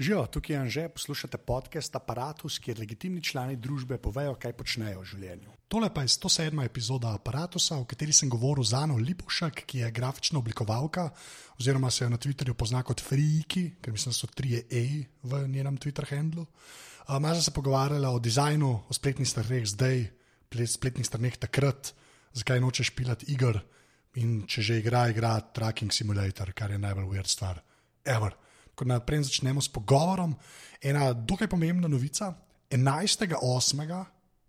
Živijo, tukaj je Anže, poslušate podcast Apparatus, kjer legitimni člani družbe povejo, kaj počnejo v življenju. Tole pa je 107. epizoda Apparatusa, v kateri sem govoril z Ano Lipušek, ki je grafična oblikovalka, oziroma se jo na Twitterju pozna kot Freeki, ker mislim, da so tri E v njenem Twitter handlu. Sem se pogovarjala o dizajnu, o spletnih straneh zdaj, spletnih straneh takrat, zakaj nočeš pilati igr in če že igra, igra Tracking Simulator, kar je najbolj ujer stvar. Ever ko naprej začnemo s pogovorom. Ena dokaj pomembna novica. 11.8.,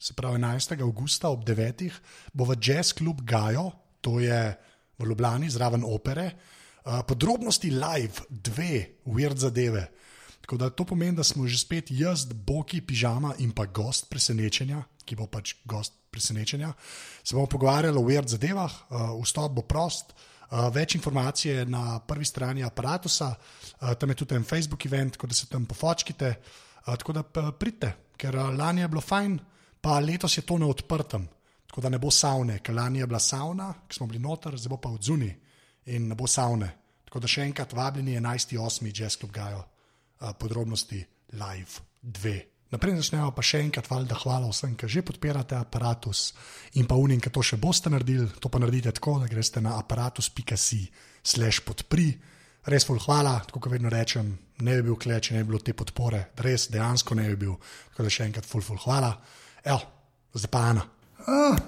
se pravi 11. augusta ob 9. bo v Jazz Club Gajo, to je v Ljubljani, zraven opere, uh, podrobnosti live, dve weird zadeve. Tako da to pomeni, da smo že spet jaz, Boki, pižama in pa gost presenečenja, ki bo pač gost presenečenja. Se bomo pogovarjali o weird zadevah, uh, vstop bo prost. Več informacij je na prvi strani aparata, uh, tam je tudi en Facebook event, tako da se tam pofočkite. Uh, tako da pridite, ker lani je bilo fajn, pa letos je to na odprtem. Tako da ne bo savne, ker lani je bila savna, ki smo bili noter, zdaj bo pa od zunaj in ne bo savne. Tako da še enkrat vabljeni 11.8. Jazz Club Gajo, podrobnosti live 2. Naprej začnemo pa še enkrat, valjda, hvala vsem, ki že podpirate aparatus in pa unim, ki to še boste naredili. To pa naredite tako, da greste na aparatus.si/slash podpri. Res vol hvala, tako kot vedno rečem, ne bi bil kleč, ne bi bilo te podpore, res dejansko ne bi bil. Tako da še enkrat, ful, ful, hvala. Evo, zdaj pa Ana. Ah,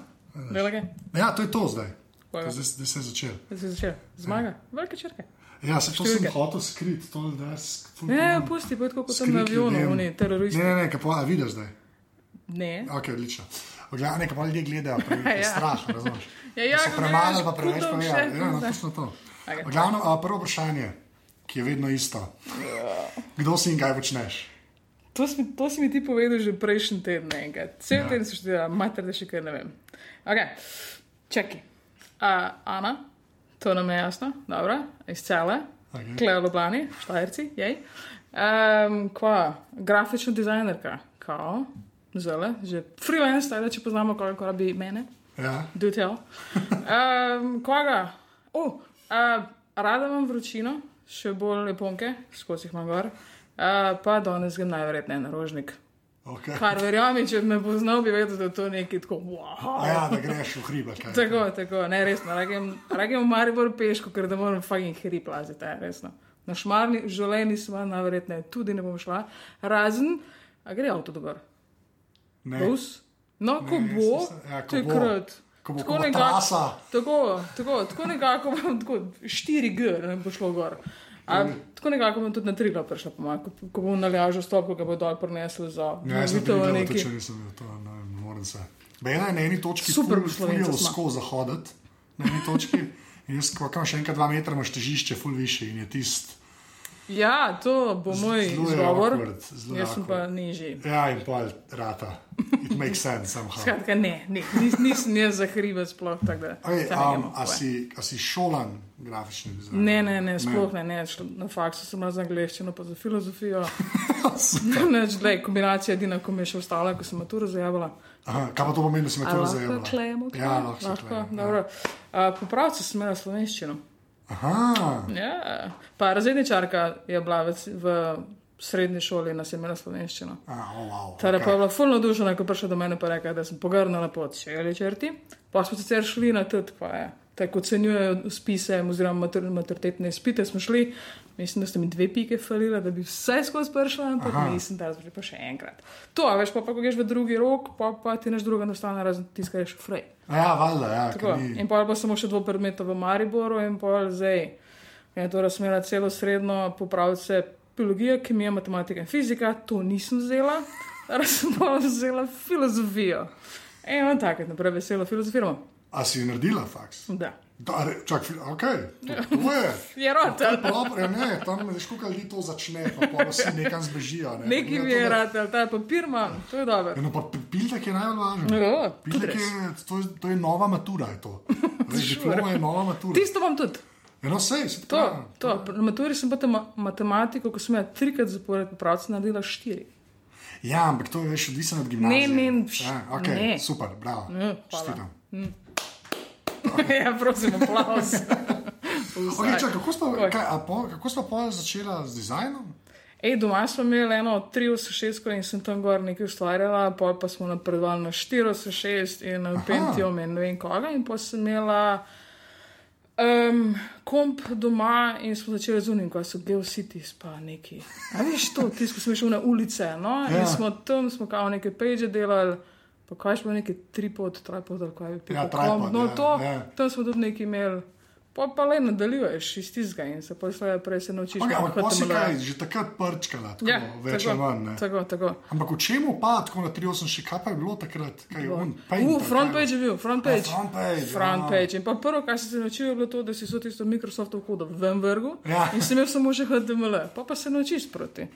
ja, to je to zdaj. Zdaj, zdaj se je začel. Zdaj se je začel. Zmaga, velike črke. Ja, se to sem hotel skriti, to je res. Ne, pusti, pa kot sem na avionu, oni teroristi. Ne, ne, ne, pa vidiš zdaj? Ne. Ok, odlično. Gledaj, nekaj pa ljudje gledajo, pa je Ja. strah, razumeš? Ja, ja, premalo, gledaš pa preveč pa ja, ja, no, točno to. Okej. Glavno, a, prvo vprašanje, ki je vedno isto. Kdo si in kaj počneš? To si, to si mi ti povedal že prejšnji teden, enkrat. Cel ja. teden si študira, mater, da še kaj ne vem. Okay. Čakaj. Uh, Ana, to nam je jasno, dobro, iz cele, okay. Kleo Ljubljani, Štajerci, jej. Um, kva, grafična dizajnerka, kao, zelo, že freelance, tako da če poznamo, koliko rabi mene. Ja, Do tell. Um, koga? Uh, uh, rada imam vročino, še bolj leponke, skozi jih imam gor. Uh, pa danes grem najverjetneje na rožnik. Okay. Kar verjamem, če me poznal, bi vedel, da je to nekaj tako. Wow. Ja, da greš v hribe. Tako, tako, ne resno. Ragem v Maribor peško, ker da moram fucking hrib plaziti, ja, resno. Na šmarni želeni smo, najverjetneje tudi ne bom šla, razen, a gre avto dobro. Ne. Bus? No, ko Ne, bo, jaz mislim, ja, ko bo. takrat. Ko bo- Tako ko bo nekako-. Tako, tako, tako nekako tako 4G, ne bo šlo gor. A, tako nekako bom tudi na tri glas prišla, pomaj, ko, ko bom nalažal stop, ko ga bo dol prinesel za Ja, jaz sem vitev videl, neki. če nisem bil, to ne, vem, ne morem se. Bejna je na eni točki Super ful- Slovenca ful je smo. Usko zahoditi, na eni točki. In jaz, ko kam še enkrat dva metra, imaš težišče, ful više in je tist. Ja, to bo moj zelo je izgovor. awkward, zelo je Jaz sem pa awkward. nižji. Ja, in pol rata. It makes sense somehow. Skratka, ne, ne nis, nisem jaz za hribe sploh da. Okay, um, a, si, a si šolan grafični dizajn? Ne, ne, ne, sploh ne, ne. Na faksu sem za angliščino, pa za filozofijo. Neč, glej, kombinacija edina, ko mi je še ostala, ko sem maturo zajavila. Aha, kaj pa to pomeni, da si me A to lahko zajela? klejemo? Ja, lahko lahko. klejemo, ja. Popravci sem imela slovenščino. Aha, Ja. Pa razredničarka je bila v, v srednji šoli, nas je imela slovenščino. a, oh, wow, Teda okay. pa je bila fulno dušena, ko je prišla do mene in rekla, da sem pogrnila pot še ali črti. Pa smo sicer šli na tudi, pa je. Tako ocenjujejo spise, oziroma mater, maturitetne izpite. Smo šli, mislim, da ste mi dve pike falile, da bi vse skozi prišla, ampak Aha. nisem, da bi pa še enkrat. To, a veš, pa, pa ko greš v drugi rok, pa, pa ti naš druga nastane, razen tiskaj še frej. A Ja, valjda, ja, Tako. ni. In pa pa samo še dvo predmeta v Mariboru, in pa zdaj. Je to razmera celo srednjo popravce biologija, kemija, matematika in fizika, to nisem vzela, razen pa vzela filozofijo. In tako, naprej veselo filozofijo. A si jo naredila, faks? Da. Da, re- čak, fi- ok, to, to je. Je rad, Dobro, ja, ne, tam veš, koliko ljudi to začne, pa pa vsi nekam zbežijo. Ne. neki Ja, mi je ali ta papir imam, to je dobro. Ja, no, pa piltek je. Ja, tudi Piltek je, to, je, to je nova matura. Je to. Diploma je nova matura. Tisto imam tudi. Ja, no, sej, se To, pravi. to. Na maturi sem pa ta ma- matematiko, ko sem jo trikrat zapored popravci naredila štiri. Ja, ampak to je veš, odvisno od gimnazije. Ne, ne, ja, okay, ne. Super, bravo. Ja. Čestitam. ja, prosim, aplaus. Okay, čak, kako, smo, Oj. kaj, a po, kako smo pa začela z dizajnom? Ej, doma smo imeli eno 386 in sem tam gor nekaj ustvarjala, pol pa smo napredovali na 486 in na Pentium in ne vem koga. In pa sem imela um, komp doma in smo začeli z unim, ko so Geocities pa neki. A veš to, ti smo šli na ulice, no? Ja. In smo tam, smo kao neke page delali. Pa kaj še bilo, neki tripod, tripod, ali kaj je bilo. Ja, tripod, no, ja, to, ja. tam smo tudi neki imeli. Pa pa le nadaljuješ iz tistega in se posloje prej se naučiš. Okay, ampak pa si kaj, že takrat prčkala, tako, Ja, več ali manj. Tako, tako. Ampak v čemu pa tako na 386, kaj pa je bilo takrat? Kaj, on, paint, Uh, ali front kaj? page je bil, front Ja, page. front page, Front ja. page. In pa prvo, kar si se naučil, je bilo to, da si so tisto Microsoftov kodo ven vrgu Ja. in si imel samo še HTML, pa pa se naučiš sproti.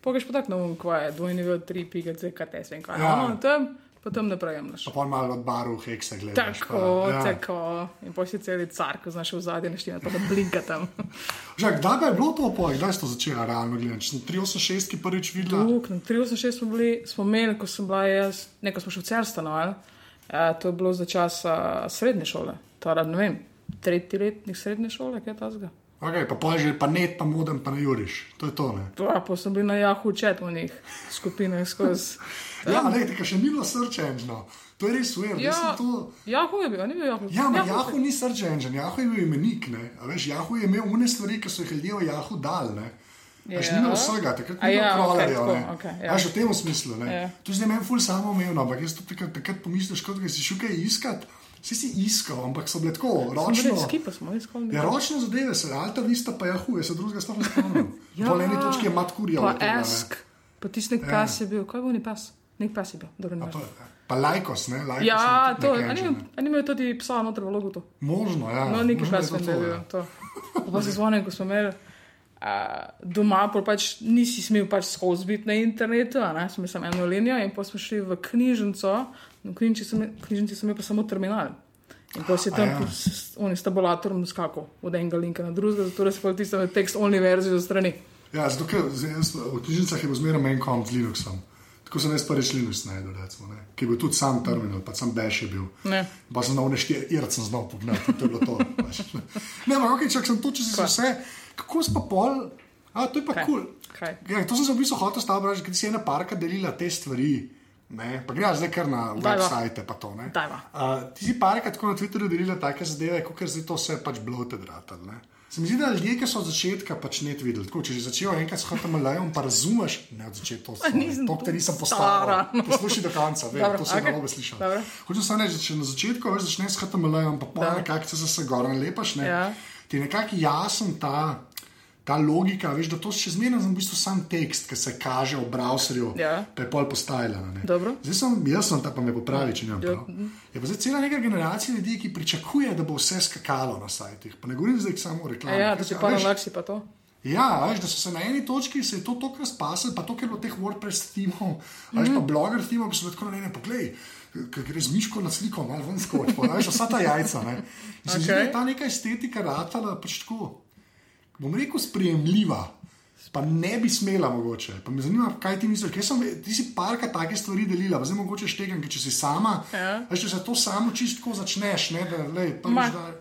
Pogaš pa tako na um, kvaj, dvojni v 3, pika, c, KTS in kaj. Ja. No, tam, pa tam naprej jemliš. Pa malo od baru heksa gledaš. Tako, pa, ja. tako. In si celi car, ko znaš v zadnji naštevati, pa da blinka tam. Že, kdaj je bilo to, pa kdaj si to začela realno gledati? Če sem 386 ki prvič videla. Uk, na 386 smo bili, smo imeli, ko sem bila jaz, neko smo še v cer stanovali. Uh, to je bilo za časa srednje šole, torej ne vem, tretji letnik srednje šole, kaj je ta zga. Okay, pa pol že pa net, pa modem, pa ne juriš. To je to, ne? Pa, pa sem bil na Jahu čet v njih skupinah skozi. Ja, ne, tega še ni bilo search engine. To je res uver. Ja, Ja. To... Jahu je bil, ni bil Jahu. Ja, ampak Yahoo Yahoo ni search engine, Yahoo je bil imenik. Ne? A Veš, Yahoo je imel une stvari, ki so jih ljudje v Yahoo dal. Ne? Ja. ni bilo vsega, takrat ni bilo ja, crawlerjev, tako, ne. okej, ja. A Veš, v tem smislu. ne. Ja. To je zdaj meni ful samo umevno, ampak jaz to takrat, takrat pomisliš, kot da si šel kaj iskat. Vsi si iskal, ampak so bile tako ročno. Skipa smo, iskali. Ja, ročne zadeve so, Alta Vista pa Yahoo, jaz se drugega sploh ne spomnim. ja. Po eni točki je mat kurja. Pa Ask, pa tisti nek pas je bil, kaj bo ni pas? Nek pas je bil, dobro ne. vem. Pa Lajkos, ne? Lajkos Ja, to, nek a engine, ni- a ni imel tudi psa noter v logu to. Možno, ja. No, nekaj pas je bil. ja. to. Pa se spomnim, ko smo imeli uh, doma, pač nisi smel pač skozi biti na internetu, smo samo eno linijo in pa smo šli v knjižnico, v knjižnici sem, knjižnici sem imel pa samo terminal. In pa si tam ja. ja. s, tabulatorom skakal od enega linka na drugega, zato si pa tisto tekst only verzijo strani. Ja, zato ker jaz v knjižnicah je zmeraj manj kom z Linuxom. Tako sem jaz prvič Linux najdel, recimo, ne. ki je bil tudi sam terminal, pa sam bash je bil. Ne. Pa sem na uneštiri, ir sem znal pogledati, to je bilo to. pač. ne, ampak ok, čak sem to, če si vse, kako si pa pol, a to je pa kul. Cool. Ja, to sem se v bistvu hotel staviti, ker si ena parka delila te stvari. Ne, pa gre zdaj kar na website, pa to. ne. Dajva. Uh, ti si parkrat tako na Twitterju delila take zadeve, kot zdaj to vse pač bloated ratal. Ne. Se mi zdi, da ljudje, ki so od začetka pač net videli, tako, če že začel enkrat s HTML-jem, pa razumeš, ne od začetka, nisem to, kar nisem postavil. no. Poslušaj do konca, vem, Dobro, to sem okej. narobe. Dobro. Hočem samo reči, če na začetku veš, začneš s HTML-jem, pa Da. nekako se se gor nalepaš, ne, Ja. ti je nekako jasen ta. Ta logika, veš, da to še zmeraj je v bistvu sam tekst, ki se kaže v browserju, Ja. pa je pol. Dobro. Zdaj sem, jaz sem ta pa me popravi, če ne vem. Ja. Je pa zdaj cela neka generacija ljudi, ki pričakuje, da bo vse skakalo na sajtih. Pa ne govorim zdaj samo o reklami. Ja, da si A pa na veš, laksi pa to. Ja, veš, da so se na eni točki se to tako razpasalo, pa to, ker je bilo teh WordPress timov, mm -hmm. pa blogger timov, ki so tako na ene poglej. Ker gre z miško na sliko, malo ven skoč, pa veš, vsa ta jajca. Ne. In se mi zdi, da je ta neka estetika ratala pač tako, bom rekel, sprejemljiva. Pa ne bi smela, mogoče. Pa me zanima, kaj ti misliš. Sem, ti si parka take stvari delila, zdaj mogoče štegam, ker če si sama, Ja. veš, če se to samo čistko začneš, ne, da, da,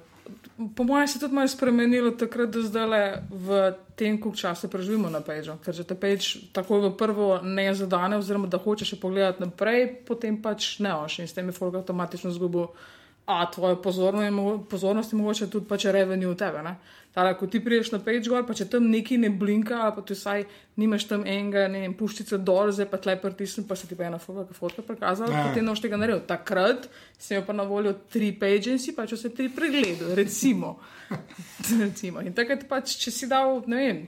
Po mojem se je tudi malo spremenilo takrat do zdaj le v tem, koliko časa preživimo na Pageu. Ker če te Page takoj v prvo ne zadane, oziroma da hočeš še pogledati naprej, potem pač ne oš in s tem je folk avtomatično zgubil. A tvojo pozornost je mogoče tudi pač revenue v tebe. ne. Tale, ko ti priješ na page gor, pa če tam neki ne blinka, ali pa ti vsaj nimaš tam enega, ne vem, puščice dol, zdaj pa tle pritisnem, pa se ti pa ena fotka, fotka prikazala, Ja. potem ne boš tega naredil. Takrat si imel pa na voljo tri page in si pač vse tri pregledal, recimo. recimo. In takrat pač, če si dal, ne vem,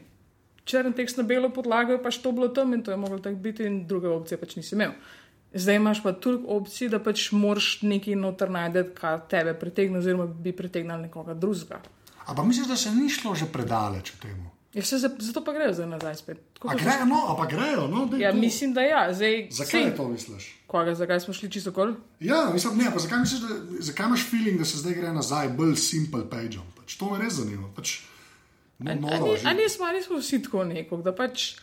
črn tekst na belo podlago, je pač to bilo tam in to je moglo tako biti, in druge opcije pač nisi imel. Zdaj imaš pa toliko opcij, da pač moraš nekaj noter najti, kar tebe pritegne, oziroma bi pritegnil nekoga drugega. Ampak misliš, da se ni šlo že predaleč v tem? Ja, se za, zato pa grejo zdaj nazaj spet. A kot- grejo, no, a pa grejo, no, Ja, to. mislim, da ja. Zdaj, Zakaj sej, to misliš? Koga, zakaj smo šli čisto kol? Ja, mislim, ne, pa zakaj misliš, da, zakaj imaš feeling, da se zdaj gre nazaj, bolj simple page? Pač to me res zanima. Pač, no, A noro, ni- že. a nismo, a nismo vsi tako neko, da pač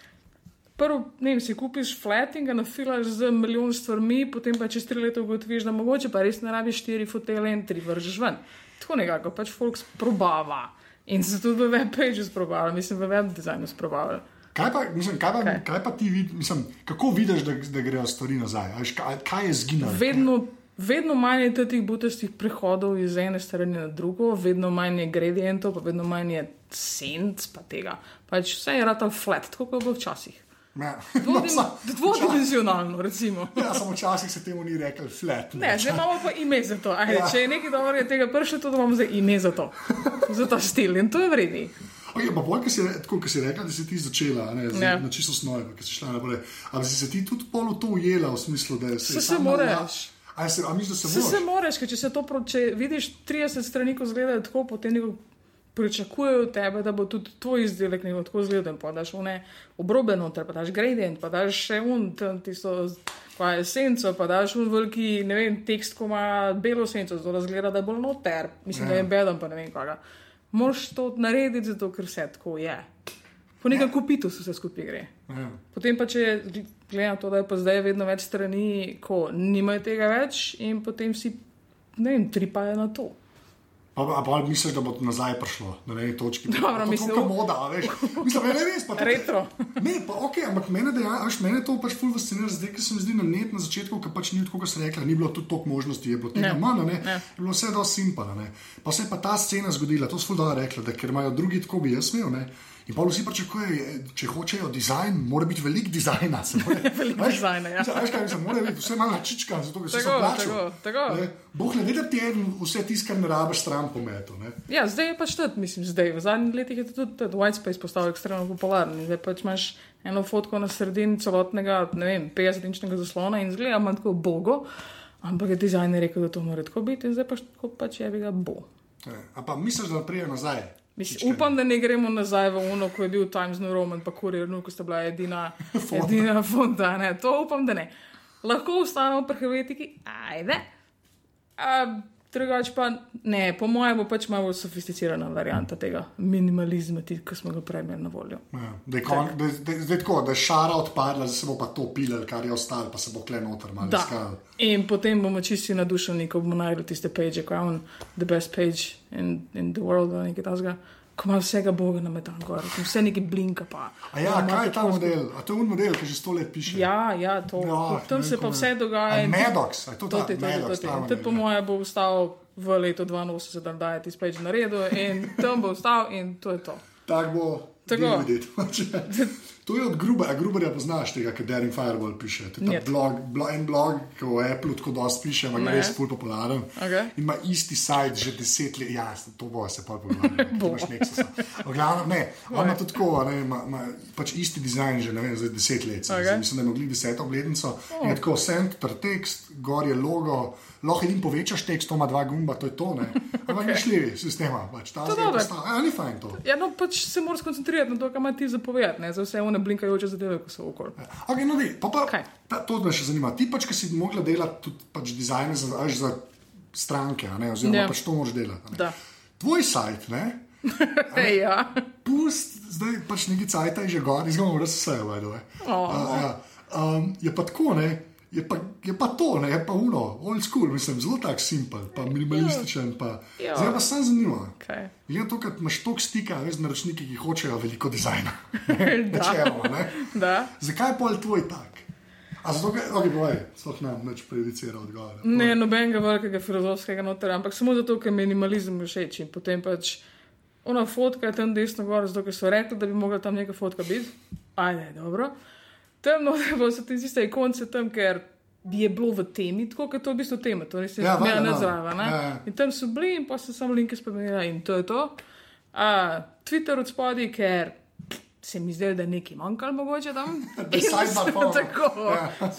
prvo, ne vem, si kupiš flat in ga nafilaš z milijon stvarmi, potem pa čez tri leta ugotoviš, da mogoče pa res ne rabiš štiri fotele in tri vržeš ven. Tako nekako pač folk sprobava. In se tudi v web page sprobava, mislim, v web dizajnu sprobava. Kaj pa, mislim, kaj pa, Kaj? kaj pa ti vidiš, mislim, kako vidiš, da, da grejo stvari nazaj? A veš, Kaj, kaj je zginilo? Vedno, vedno manj je teh butastih prehodov iz ene strani na drugo, vedno manj je gradientov, pa vedno manj je senc, pa tega. Pač vse je rata flat, tako kot je bilo včasih. No, dvodimenzionalno, recimo. Ja, samo včasih se temu ni rekel flat. Ne, zdaj imamo pa ime za to. Ajde, Ja. Če je nekaj dobrega tega prišlo, to imamo zdaj ime za to. Za ta stil in to je vredni. Okay, pa bolj, ki si, tako, ki si rekla, da si ti začela ne, z, Ja. na čisto osnovi, ki si šla naprej. Ali si se ti tudi pol v to ujela, v smislu, da Se- se sama moreš. la- A, se, a misliš, da se Se, se moraš? moreš, ker če, se to, če vidiš 30 strani, ko izgledajo tako, potem neko pričakujejo od tebe, da bo tudi tvoj izdelek neko tako izgleden. Pa daš v ne obrobe noter, pa daš gradient, pa daš še un, tisto, pa je senco, pa daš un veliki, ne vem, tekst, ko ima belo senco, zato da zgleda, da je bolj noter. Mislim, Ja. da je bedem, pa ne vem kaj. Moraš to narediti, zato ker se tako je. Po nekem ja. kupitu se vse skupaj gre. Ja. Potem pa, če glede na to, da je pa zdaj vedno več strani, ko nimajo tega več, in potem vsi, ne vem, tripajo na to. Pa, a pa misliš, da bo to nazaj prišlo na neki točki? Dobro, To je mislim- tako moda, a veš. Mislim, ne res. Pa, to- Retro. Ne, pa ok, ampak mene, deja, veš, mene to pač ful fascinira, zdaj, ker se mi zdi na net na začetku, ker pač ni tako, kot sem rekla, ni bilo tudi toliko možnosti, je bilo tega Ne. manj, ne, Ne. je bilo vse dosti simpano. ne. Pa se je pa ta scena zgodila, to so ful dobro rekla, da ker imajo drugi tako bi jaz imel, ne. In pa vsi pričakujejo, če hočejo dizajn, mora biti velik se mora- Veliko dizajna, ja. Veš, kaj mislim, mora biti vse malo čička, zato ker se Tako, plačali. tako, tako. Ne. Bog ne ve, da ti je vse tisto, kar ne rabiš, stran pometu. ne. Ja, zdaj je pač tudi, mislim, zdaj. V zadnjih letih je tudi tudi Whitespace postal ekstremno popularen. Zdaj pač imaš eno fotko na sredini celotnega, ne vem, 50-inčnega zaslona in zgleda manj tako bogo. Ampak je dizajner rekel, da to mora tako biti in zdaj pač pač je bi ga bo. Ja. A pa misliš, da prijejo nazaj? Mislim, upam, da ne gremo nazaj v Uno, ko je bil Times New Roman, pa Courier, no, ko sta bila edina, edina. Ne, to upam, da ne. Lahko ostanemo pri Hrvatiki, ajde. A, Drugač pa ne, po mojem bo pač malo sofisticirana varianta tega minimalizma, ki smo ga prej imeli na voljo. Ja, da je kon, da, da, zdaj tako, da je šara odpadla, da se bo pa to pilal, kar je ostalo, pa se bo kle noter malo Da. iskal. In potem bomo čisti nadušeni, ko bomo najdli tiste page, ko je on the best page in, in the world, nekaj tasga. Ko ima vsega Boga na metan gor, ko vse neki blinka pa. A ja, kaj je ta tako model? A to je un model, ki že sto let piše. Ja, ja, to. Ja, tam se pa vse je. dogaja. In- Maddox, a je to ta Toti, toti, Maddox, toti. ta In Tudi po ja. moje bo vstal v letu 82, da da je ti speč na redu in tam bo vstal in to je to. Tak bo. Tako. to je od Gruba, a Gruberja poznaš tega, ki Daring Fireball piše. To je blog, blog, en blog, ki v Apple tako dosti piše, ima res ful popularen. Okej. In ima isti sajt že deset let, ja, to bo se pa pogovarjal. Glavno, ne, on ima tudi tako, ne, ima, ima pač isti dizajn že vem, zdaj deset let. Okay. Okej. Mislim, da ima glih deseto obletnico. Oh. Je tako center tekst, gor je logo, lahko jim povečaš tekst, to ima dva gumba, to je to, ne. Ampak okay. nišljivi sistema, pač ta To zdaj postaja. A ni fajn to. Ja, no, pač se moraš skoncentrirati na to, kar ima ti zapovedati, ne za vse one blinkajoče zadeve, ko so okoli. Okay, no, dej, pa pa, Kaj? ta, to me še zanima. Ti pač, ki si mogla delati tudi pač dizajne za, za stranke, ne, oziroma Ja. pač to moraš delati. ne. Da. Tvoj sajt, ne, Hey, ja. pust, zdaj pač neki cajt je že gor, izgledamo res vse, vedno. Oh. Uh, ja. um, je pa tako, ne. Je pa, je pa to, ne, je pa uno, old school, mislim, zelo tak simpel, pa minimalističen. Pa. Ja. Zdaj pa sem zanimivo. Okay. Na to, da imaš toliko stika veš, z naročniki, ki hočejo veliko dizajna. Načeloma, ne. Da. Zakaj je pol tvoj tak? A zato, ker okay, boj, sploh nam neč prejudicira odgovor. Ne, nobenega velikega filozofskega noter, ampak samo zato, ker je minimalizem všeč. In potem pač ona fotka je tam desno gor, zato ker so rekli, da bi mogla tam neka fotka biti. Ajde, dobro. Tam noter pa so ti tiste ikonce tam, ker je bilo v temi, tako kot je to v bistvu tema, to res je Ja, zraven. ne. Ja, ja. In tam so bili in pa so samo linke spremenili in to je to. A, Twitter od spodaj, ker se mi zdelo, da je nekaj manjkalo mogoče tam. Je sidebar polno. tako. Ja.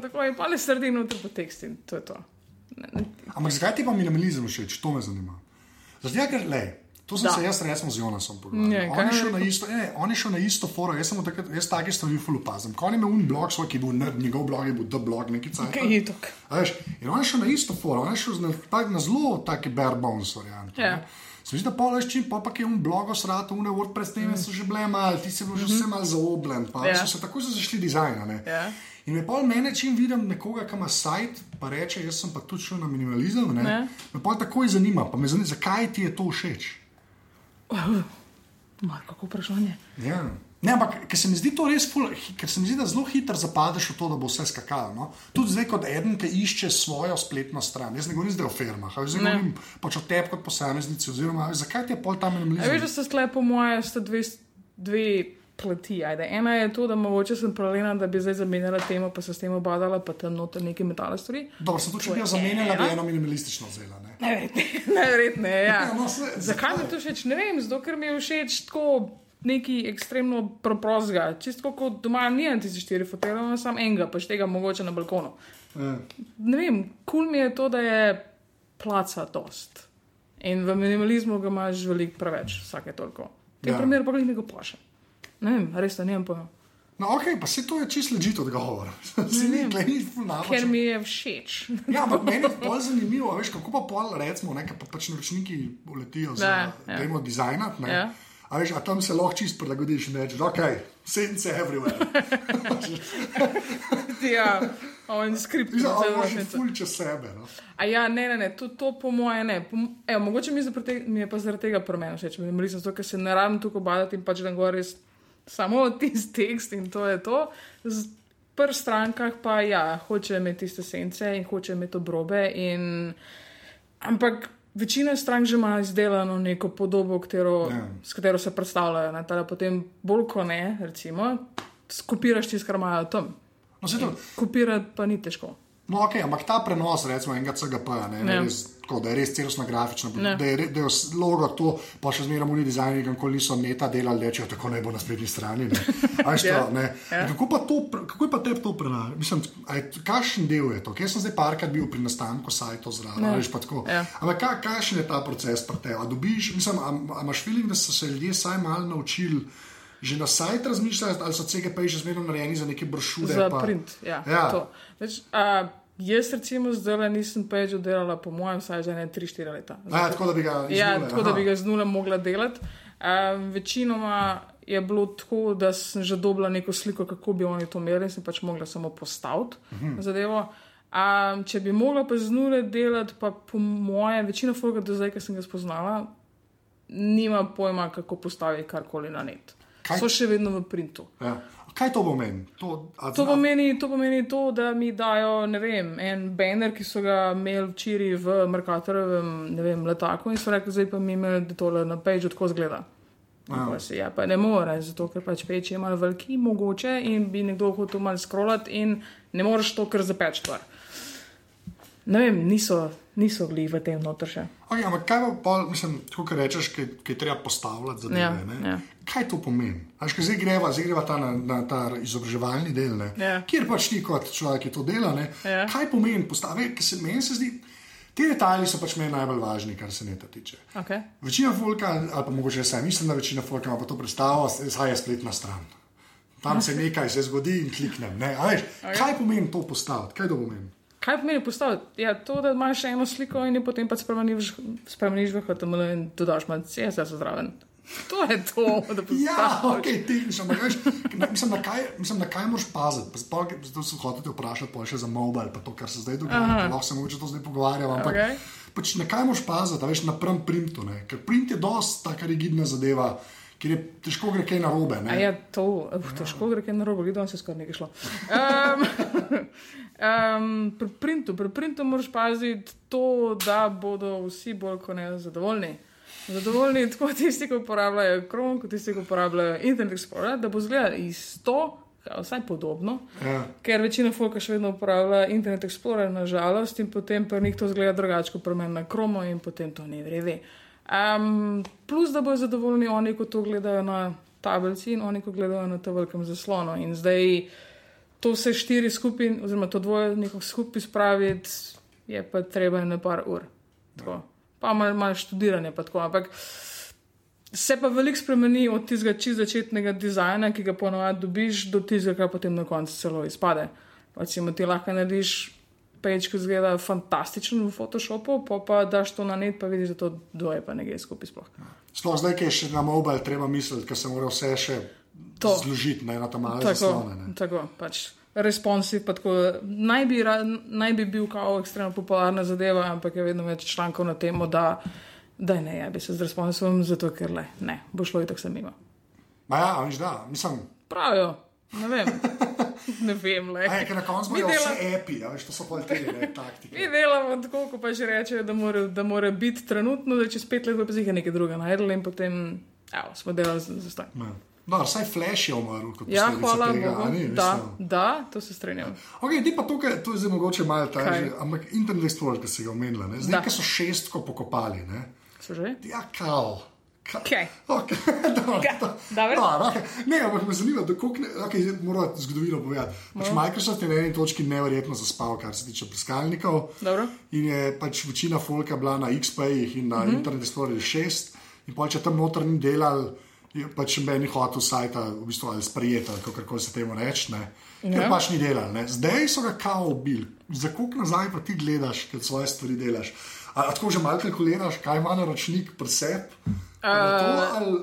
Tako in pa le sredino noter po tekstu in to je to. Ampak zakaj ti pa minimalizem všeč? To me zanima. Zato, ker le. To sem Da. se jaz resno z Jonasom pogovarjal. On, on je šel na isto foro, jaz sem takrat, jaz take stvari ful opazim. Ko je imel un blog svoj, ki je bil nerd, njegov blog je bil The Blog, neki cajt. kaj je to? In on je šel na isto foro, on je šel na, tak, na zelo taki bare bones variant. Ja. Se mi zdi, da pa veš, čim pa pa je un blog osrato, une WordPress teme so že bile mal, ti si bil že vse mal zaobljen, pa Mhm. Ja. so se tako zašli dizajna. ne. Ja. In me pa mene, čim vidim nekoga, ki ima sajt, pa reče, jaz sem pa tudi šel na minimalizem, ne, Ja. me pa takoj zanima, pa me zanima, zakaj ti je to všeč. Malo kako vprašanje. Ja. Ne, ampak ker se mi zdi to res, ful, ker se mi zdi, da zelo hitro zapadeš v to, da bo vse skakalo. No? Tudi zdaj, kot eden, ki išče svojo spletno stran. Jaz ne govorim zdaj o firmah, ampak zdaj Ne. govorim pač o tebi kot posameznici. Oziroma, zakaj ti je pol tam A veš, da se sklep, po mojem, sta dve, dve plati. Ajde. Ena je to, da mogoče sem pralena, da bi zdaj zamenjala temo, pa se s tem obadala, pa tam noter neke metale stvari. Dobro, sem to, če bi jo zamenjala, bi eno minimalistično vzela. Ne? Najverjetneje, ja. Ja, no, se- Zakaj mi to všeč? Ne vem, zato ker mi je všeč tako neki ekstremno preprostega. Čisto kot doma, nijem ti štiri fotele, imam samo enega, pa še tega mogoče na balkonu. Ja. Ne vem, kul cool mi je to, da je placa dost. In v minimalizmu ga imaš veliko preveč, vsake toliko. V tem Ja. primeru pa ga nekaj plaša. Ne vem, res da nimam pojma. No, ok, pa se to je čisto ležit odgovor. Se ni, vem. tle ni ful napačen. Ker mi je všeč. Ja, ampak meni je bolj zanimivo, veš, kako pa pol, recimo, nekaj pa pač naročniki uletijo za Da, ja. demo dizajnat. ne. Ja. A veš, a tam se lahko čist prilagodiš in rečeš, ok, sence everywhere. ja, on skript. Že za imaš vse. ful čez sebe. No. A ja, ne, ne, ne, to, to po moje ne. Po, evo, mogoče mi, je tega- mi je pa zaradi tega premen všeč, minimalizem, zato ker se ne rabim tukaj badati in pač da gor res samo tisti tekst in to je to. Z prvih strankah pa ja, hoče imeti tiste sence in hoče imeti obrobe. In, ampak večina strank že ima izdelano neko podobo, katero, Ja. s katero se predstavljajo. Ne, tada potem bolj kot ne, recimo, skopiraš tisto, kar imajo tam. No, to, Kopirati pa ni težko. no, ok, ampak ta prenos, recimo, enega CGP, ne, ne, Ja. res, tako, da je res celostna grafična, Ne. da je, da je logo to, pa še zmeraj oni dizajnerji, nikoli niso neta delali, rečejo, tako naj bo na spletni strani. ne. A veš, Ja. Ja. Kako pa to, kako je pa tebi to prenašati? Mislim, kakšen del je to? Ker sem zdaj parkrat bil pri nastanku sajtov zraven, Ja. a veš pa tako. Ja. Ampak ka, kakšen je ta proces pri tebi? A dobiš, mislim, a, a imaš feeling, da so se ljudje saj malo naučili že na sajt razmišljati, ali so CGP že zmerno narejeni za neke brošure? Za pa... print, ja. Ja. to. Več, a, jaz, recimo, zdaj nisem peč oddelala, po mojem, vsaj že ne 3-4 leta. A, tako da bi ga Ja, iznule, tako da aha. bi ga z nule mogla delati. Um, večinoma je bilo tako, da sem že dobila neko sliko, kako bi oni to imeli, in sem pač mogla samo postaviti uh -huh. zadevo. Um, če bi mogla pa z nule delati, pa po moje, večina folga do zdaj, ki sem ga spoznala, nima pojma, kako postaviti karkoli na net. Kaj? So še vedno v printu. Ja. Kaj to pomeni? To, To pomeni, to pomeni to, da mi dajo vem, en banner, ki so ga imeli včeraj v Merkatorjevem vem, letaku in so rekli, zdaj pa mi imeli, da tole na page tako zgleda. Ja. Pa si, ja, pa ne more, zato ker pač peč je malo veliki, mogoče in bi nekdo hotel malo scrollati in ne moreš to kar zapeč stvar. Ne vem, niso, niso bili v tem noter še. Okay, ampak kaj pa, mislim, kot rečeš, ki je treba postavljati zadeve? Ja, ne? ja. Kaj to pomeni? Až, ko zdaj greva, zdaj greva ta, na, na ta izobraževalni del, ne? Ja. kjer pač ti kot človek, ki to dela, ne? Ja. kaj pomeni postaviti, ker se meni se zdi. Ti detajli so pač meni najbolj važni, kar se neta tiče. Okay. Večina folka, ali pa mogoče sam mislim, da večina folka ima pa to predstavo, zdaj je spletna stran. Tam se nekaj se zgodi in kliknem. Ne? Veš, okay. Kaj pomeni to postaviti? Kaj to pomeni? Kaj pomeni postaviti? Ja, to, da imaš eno sliko in jo potem pa spremeniš, spremeniš v HTML in dodaš malo CSS zraven. To je to, da postaviš. Ja, ok, tehnično. veš, Mislim, na kaj, mislim, na kaj moraš paziti. Zato sem hotel te vprašati, pa še za mobile, pa to, kar se zdaj dogaja. Lahko se mogoče to zdaj pogovarjamo. Ampak Okej. pač na kaj moraš paziti, veš, na prvem printu. Ne? Ker print je dosti taka rigidna zadeva, kjer je težko gre kaj narobe. Ja, to uh, težko gre, ker na robu, videl se skoraj nekaj šlo. Um, um, pri printu, pri printu moraš paziti to, da bodo vsi bolj kot ne zadovoljni. Zadovoljni tako tisti, ki uporabljajo Chrome, kot tisti, ki uporabljajo Internet Explorer, da bo zgledal isto, kaj, vsaj podobno. Ja. Ker večina folka še vedno uporablja Internet Explorer, nažalost, in potem pri njih to zgleda drugače, kot pri meni na Chromu, in potem to ne vrede. Um, plus, da bodo zadovoljni oni, ko to gledajo na tablici in oni, ko gledajo na tem velikem zaslonu. In zdaj to vse štiri skupaj, oziroma to dvoje nekako skupaj spraviti, je pa treba na par ur. Tako. Pa malo mal študiranje, pa tako. Ampak se pa veliko spremeni od tistega čist začetnega dizajna, ki ga ponovadi dobiš, do tistega, kar potem na koncu celo izpade. Recimo, ti lahko narediš peč, ki zgleda fantastičen v Photoshopu, pa pa daš to na net, pa vidiš, da to dvoje pa ne gre skupaj sploh. Sploh zdaj, ki je še na mobile, treba misliti, ker se mora vse še To. zložiti ne, na ta zaslone. ne. tako pač. Responsiv, pa tako, naj, bi, naj bi bil kao ekstremno popularna zadeva, ampak je vedno več člankov na temo, da, da ne, ja bi se z responsivom, zato ker le, ne, bo šlo se mimo. Ma ja, a veš, da, mislim. Pravijo, ne vem. ne vem, le. Aj, ker na koncu Mi imajo dela- vse api, a veš, to so pa te ne, taktike. Mi delamo tako, kot pa že rečejo, da mora, da mora biti trenutno, da čez pet let bo pa zika nekaj drugega najdel in potem evo, smo delali za, za staj. No, vsaj Flash je umrl kot Ja, hvala tega, Bogu. ni, Da, da, to se strinjam. Ok, ti pa to je zdaj mogoče malo Kaj? težje, ampak Internet Explorer, ki si ga omenila, ne? Da. zdaj, ki so šestko pokopali, ne? So že? Ja, kao. Okay. dobro, Kaj? to- Dobro. dobro, okay. Ne, ampak me zanima, da koliko okay, moram zgodovino povedati. Pač No. Microsoft je na eni točki neverjetno zaspal, kar se tiče brskalnikov. Dobro. In je pač večina folka bila na XP-jih in na mm -hmm. Internet Explorer 6, in pa če tam noter ni delal, je pač meni hotel sajta v bistvu ali sprejeti, ali kako se temu reče. ne. Ker Ja. pač ni delal. Ne. Zdaj so ga kao ubili. Za koliko nazaj pa ti gledaš, ker svoje stvari delaš? A, a tako že malo kalkuliraš, kaj ima naročnik pri sebi? Uh,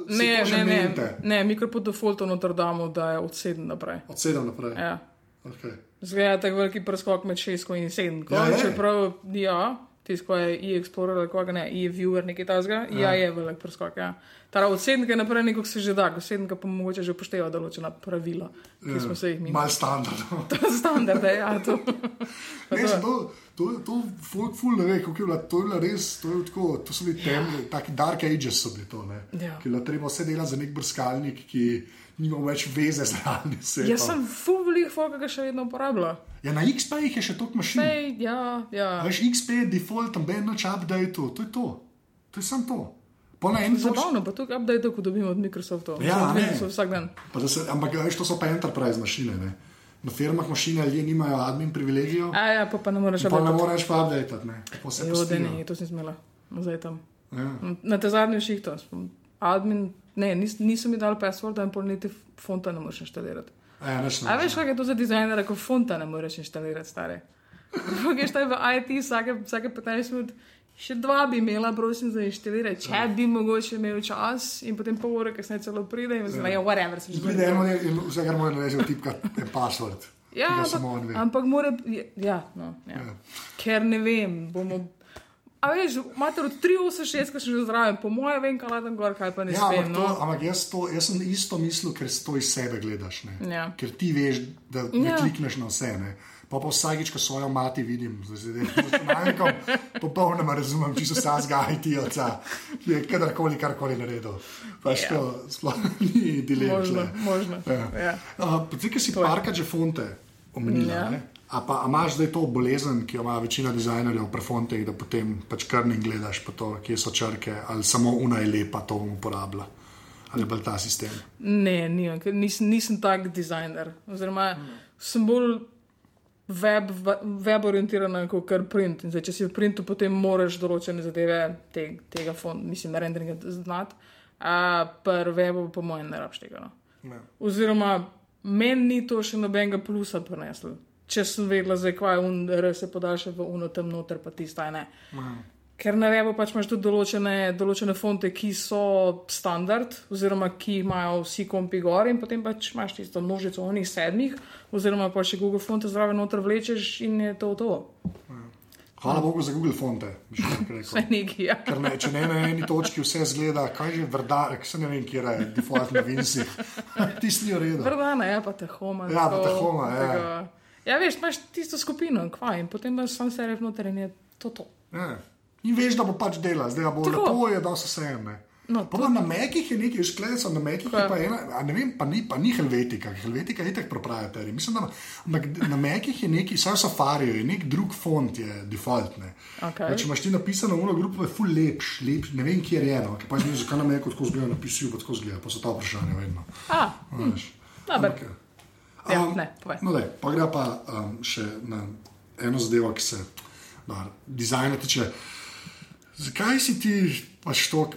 ne, ne, ne, mente? ne, mi kar po defaultu noter damo, da je od 7 naprej. Od sedem naprej. Ja. Okay. Zgleda tako veliki preskok med 6 in 7. Ja. Čeprav, ja, tisto je e-explorer ali koga ne, e-viewer nekaj tasga, ja. ja, je velik preskok. Ja. Tara od 7 naprej nekako se že da, od 7 pa mogoče že upošteva določena pravila, ki smo se jih mi. Mal je standard, ja, to. Ne, to- to, to, to folk ful ne ve, kako je bilo. To je bilo res, to, je tako, to so bili temni, taki dark ages so bili to. Ne? Ja. Ki je bilo treba vse delati za nek brskalnik, ki nima več veze z realnim svetom. Jaz sem full velik folk, ki ga še vedno uporablja. Ja, na XP-jih je še toliko mašin. Sej, ja, ja. Veš, XP je default, tam ben noč update, to je to. To je samo to. Zabavno, pa tukaj update, ko dobimo od Microsofta. Ja, ne. Vsak dan. Pa Se, ampak veš, to so pa enterprise mašine. Ne? Na firmah mašine ljudje nimajo admin privilegijev, A ja, pa, pa ne moreš pa ne update. moreš pa update. Ne? Vse Jo, da pustijo. ne, to sem smela. Zdaj tam. Ja. Na te zadnje šihto. Admin, ne, nis, niso mi dali passworda in pol niti fonta ne moreš inštalirati. Ja, nič ne A veš, kaj je to za dizajnera, ko fonta ne moreš inštalirati, stare. Greš taj v IT vsake, vsake 15 minut. Še dva bi imela, prosim, za inštalirati, če bi mogoče imel čas in potem pol ure, kasneje celo pride in zdaj, ja, whatever, se že Pride eno in vse, kar mora tipkati je password. Ja, ampak, ampak mora. Ja, no, ja. Ja. Ker ne vem, bomo. A veš, imate od 386, ki sem že zraven, po mojem, vem, kaj latem gor, kaj pa ne Ja, smem. ampak, to, No. ampak jaz, to, jaz sem isto mislil, ker to iz sebe gledaš. Ne? Ja. Ker ti veš, da ne Ja. klikneš na vse. Ne? Pa pa vsakič, ko svojo mati vidim, z računalnikom, popolnoma razumem, če so vsa zgaj ti oca, ki je kadarkoli karkoli naredil. Pač Ja. to sploh ni dilema. Možno, možno. Ja. Ja. Uh, Zdaj, ki si parka že fonte omenila, Ja. ja. a, pa, a imaš zdaj to bolezen, ki jo ima večina dizajnerjev pri fonteh, da potem pač krvni gledaš, pa to, kje so črke, ali samo una je lepa, to bom uporabljala. Ali pa ta sistem. Ne, nimam, ker nisem, tak dizajner. Oziroma, sem bolj web, web orientiran kot print. In Zdaj, če si v printu, potem moraš določene zadeve te, tega fonda, mislim, renderinga znati. A pri webu, po mojem, ne rabš tega. No. Ja. Oziroma, meni ni to še nobenega plusa prineslo. Če sem vedela, zakaj je un, R se podaljša v uno tam noter, pa tistaj ne. Ja. Ker na webu pač imaš tudi določene, določene fonte, ki so standard, oziroma ki imajo vsi kompi gor, in potem pač imaš tisto množico onih sedmih, oziroma pa še Google fonte zraven noter vlečeš in je to to. Hvala Bogu za Google fonte, bi še rekel. Vse neki. Ja. Ker ne, če ne na eni točki vse zgleda, kaj že vrdarek, se ne vem, kje je default na Vinci. Tisti ni v redu. Vrdana je pa tehoma. Ja, pa tako, Tahoma, ja. tega- Ja, veš, imaš tisto skupino, kva in potem imaš sam serif noter in je to to. Ja. In veš, da bo pač delal, zdaj bo Tako. lepo, je da so vse ene. No, Pa na mekih je nekaj, šklec, na mekih je Kaj? pa ena, ne vem, pa ni, pa ni Helvetika, Helvetika je tako proprietary. Mislim, da na, ampak na mekih je neki, vsaj v Safariju je nek drug font, je default. Ne. Okej. Pa Če imaš ti napisano v grupo, je full lepš, lepš, ne vem, kje je eno, ki pa vem, zakaj na meku tako zgleda, napisujo pa tako zgleda, pa so ta vprašanja vedno. A, dober. Ampak, Ja, um, ne, povej. No, daj, pa gre pa um, še na eno zadevo, ki se dar, dizajna tiče. Zakaj si ti pač to,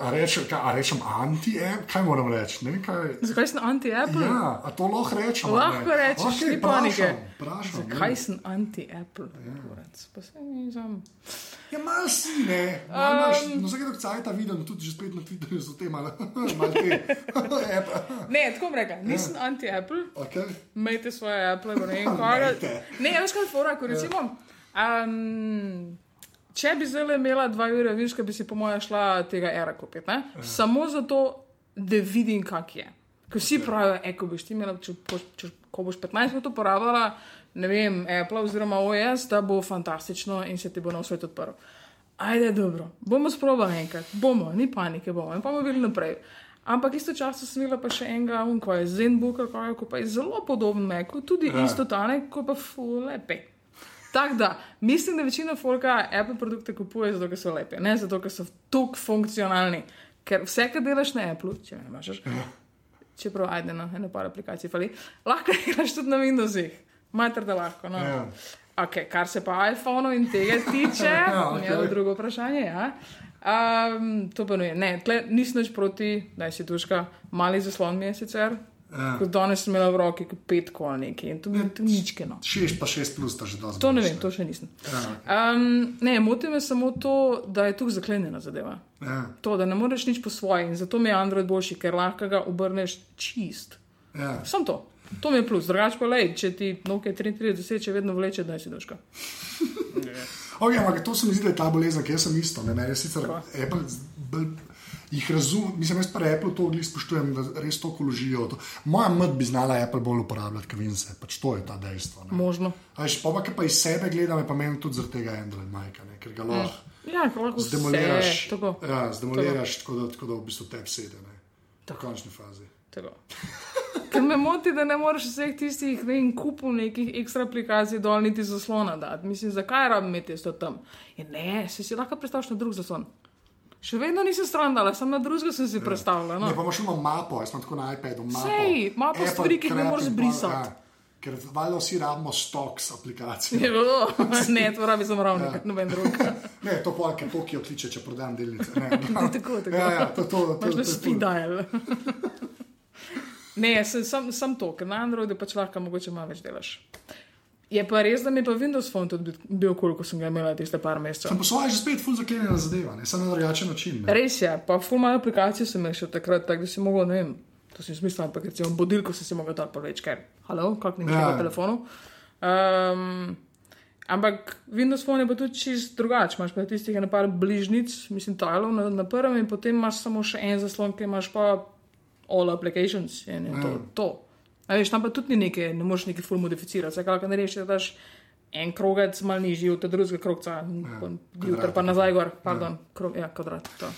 a rečem, kaj, a rečem anti-app, kaj moram reči? Ne kaj. Zakaj sem anti-Apple? Ja, a to lahko rečem? Lahko ne? rečeš, Okej, ni panike. Zakaj ne. sem anti-Apple? Ja. Pa nisem. Ja, mal si, ne. Mal Um, imaš, no, dok cajta vidim, tudi že spet na Twitterju so te malo, malo te. app. Ne, tako bom rekel, nisem anti-Apple, Okay. imejte svoje Apple, pa ne vem, kaj. Imejte. Ne, veš kaj, fora, ko recimo. Um, Če bi zdaj imela dva ure, viš, bi si po mojem šla tega era kupiti. ne? Samo zato, da vidim, kak je. Ker vsi pravijo, e, ko boš ti imela, če, če, ko boš 15 minut uporabljala, ne vem, Apple oziroma OS, da bo fantastično in se ti bo na svet odprl. Ajde, dobro, bomo sprobali enkrat, bomo, ni panike, bomo in pa bomo videli naprej. Ampak istočasno sem imela pa še enega, um, ko je Zenbook, ko pa je zelo podoben Macu, tudi ja. isto tane, ko pa fulepe. Tako da, mislim, da večina folka Apple produkte kupuje zato, ker so lepi, ne zato, ker so tako funkcionalni. Ker vse, kar delaš na Apple, če ne imaš, čeprav ajde na eno par aplikacij, fali, lahko delaš tudi na Windowsih, mater da lahko. No. Ja. Okay, kar se pa iPhone in tega tiče, Ja, je okej. drugo vprašanje. Ja. Um, to pa ne, ne tle, nisem nič proti, da si duška, mali zaslon mi je sicer. Ja. Kot danes sem imela v roki petko ali nekaj in to je tu ničkeno. 6 pa 6 plus, ta že dosti. To ne vem, to še nisem. Ja, Um, ne, moti me samo to, da je tu zaklenjena zadeva. ja, To, da ne moreš nič po svoje in zato mi je Android boljši, ker lahko ga obrneš čist. ja. Sam to. To mi je plus, drugače pa le, če ti Nokia 33 če vedno vleče, da si duška. Okay, ampak to se mi zdi, da je ta bolezen, ki jaz sem isto. Ne, je sicer Apple bolj. Jih razumem, mislim, jaz pri Apple to glih spoštujem, da res to koložijo. Moja mat bi znala Apple bolj uporabljati, kot Vince, pač to je ta dejstvo. ne. Možno. A veš, pa, pa, ki pa iz sebe gledam, je pa meni tudi zaradi tega Android majka, ne, ker ga lahko Ja, zdemoliraš. tako. Ja, zdemoliraš, tako da, tako da v bistvu tebi sede. Ne. V končni fazi. Tako. Ker me moti, da ne moreš vseh tistih ne vem, kupov nekih ekstra aplikacij dol niti zaslona dati. Mislim, zakaj rabim imeti to tam? Ja, ne, si si lahko predstavljaš na drug zaslon. Še vedno nisem stran dala, samo na drugega sem si predstavljala. Ne, No. pa imaš ima mapo, jaz sem tako na iPadu. Mapo, Sej, mapo Apple stvari, ki jih ne moreš brisati. Ja, ker valjda vsi rabimo stoks aplikacij. Je bilo, ne, to rabi sem ravno, ja. noben drug. Ne, to pa, ker Tokio kliče, če prodam delnice. Ne, tako, tako. Ja, ja, to, to, to, Imaš to, na to, speed dial. Ne, sem, sem, sem to, ker na Androidu pač lahko mogoče malo več delaš. Je pa res, da mi pa Windows Phone tudi bil- kul, ko sem ga imela tiste par mesecev. Sem po svoje že spet full zaklenjena zadeva, ne, samo na drugačen način. Ne. Res je, pa ful malo aplikacij sem imel še takrat, tako da si mogel, ne vem, to si smisel, ampak recimo budilko si si mogel dati pa več, ker, halo, kak ni Ja. na telefonu. Um, ampak Windows Phone je pa tudi čist drugače, imaš pa tistih ene par bližnic, mislim, talov na, na prvem in potem imaš samo še en zaslon, ki imaš pa all applications in to. Ja. to. A veš, tam pa tudi ni nekaj, ne moreš nekaj full modificirati, vse kar ne reši, da daš en krogec mal nižji od drugega krogca, ja, jutr pa nazaj gor, pardon, ja, krog, ja kvadrat, to,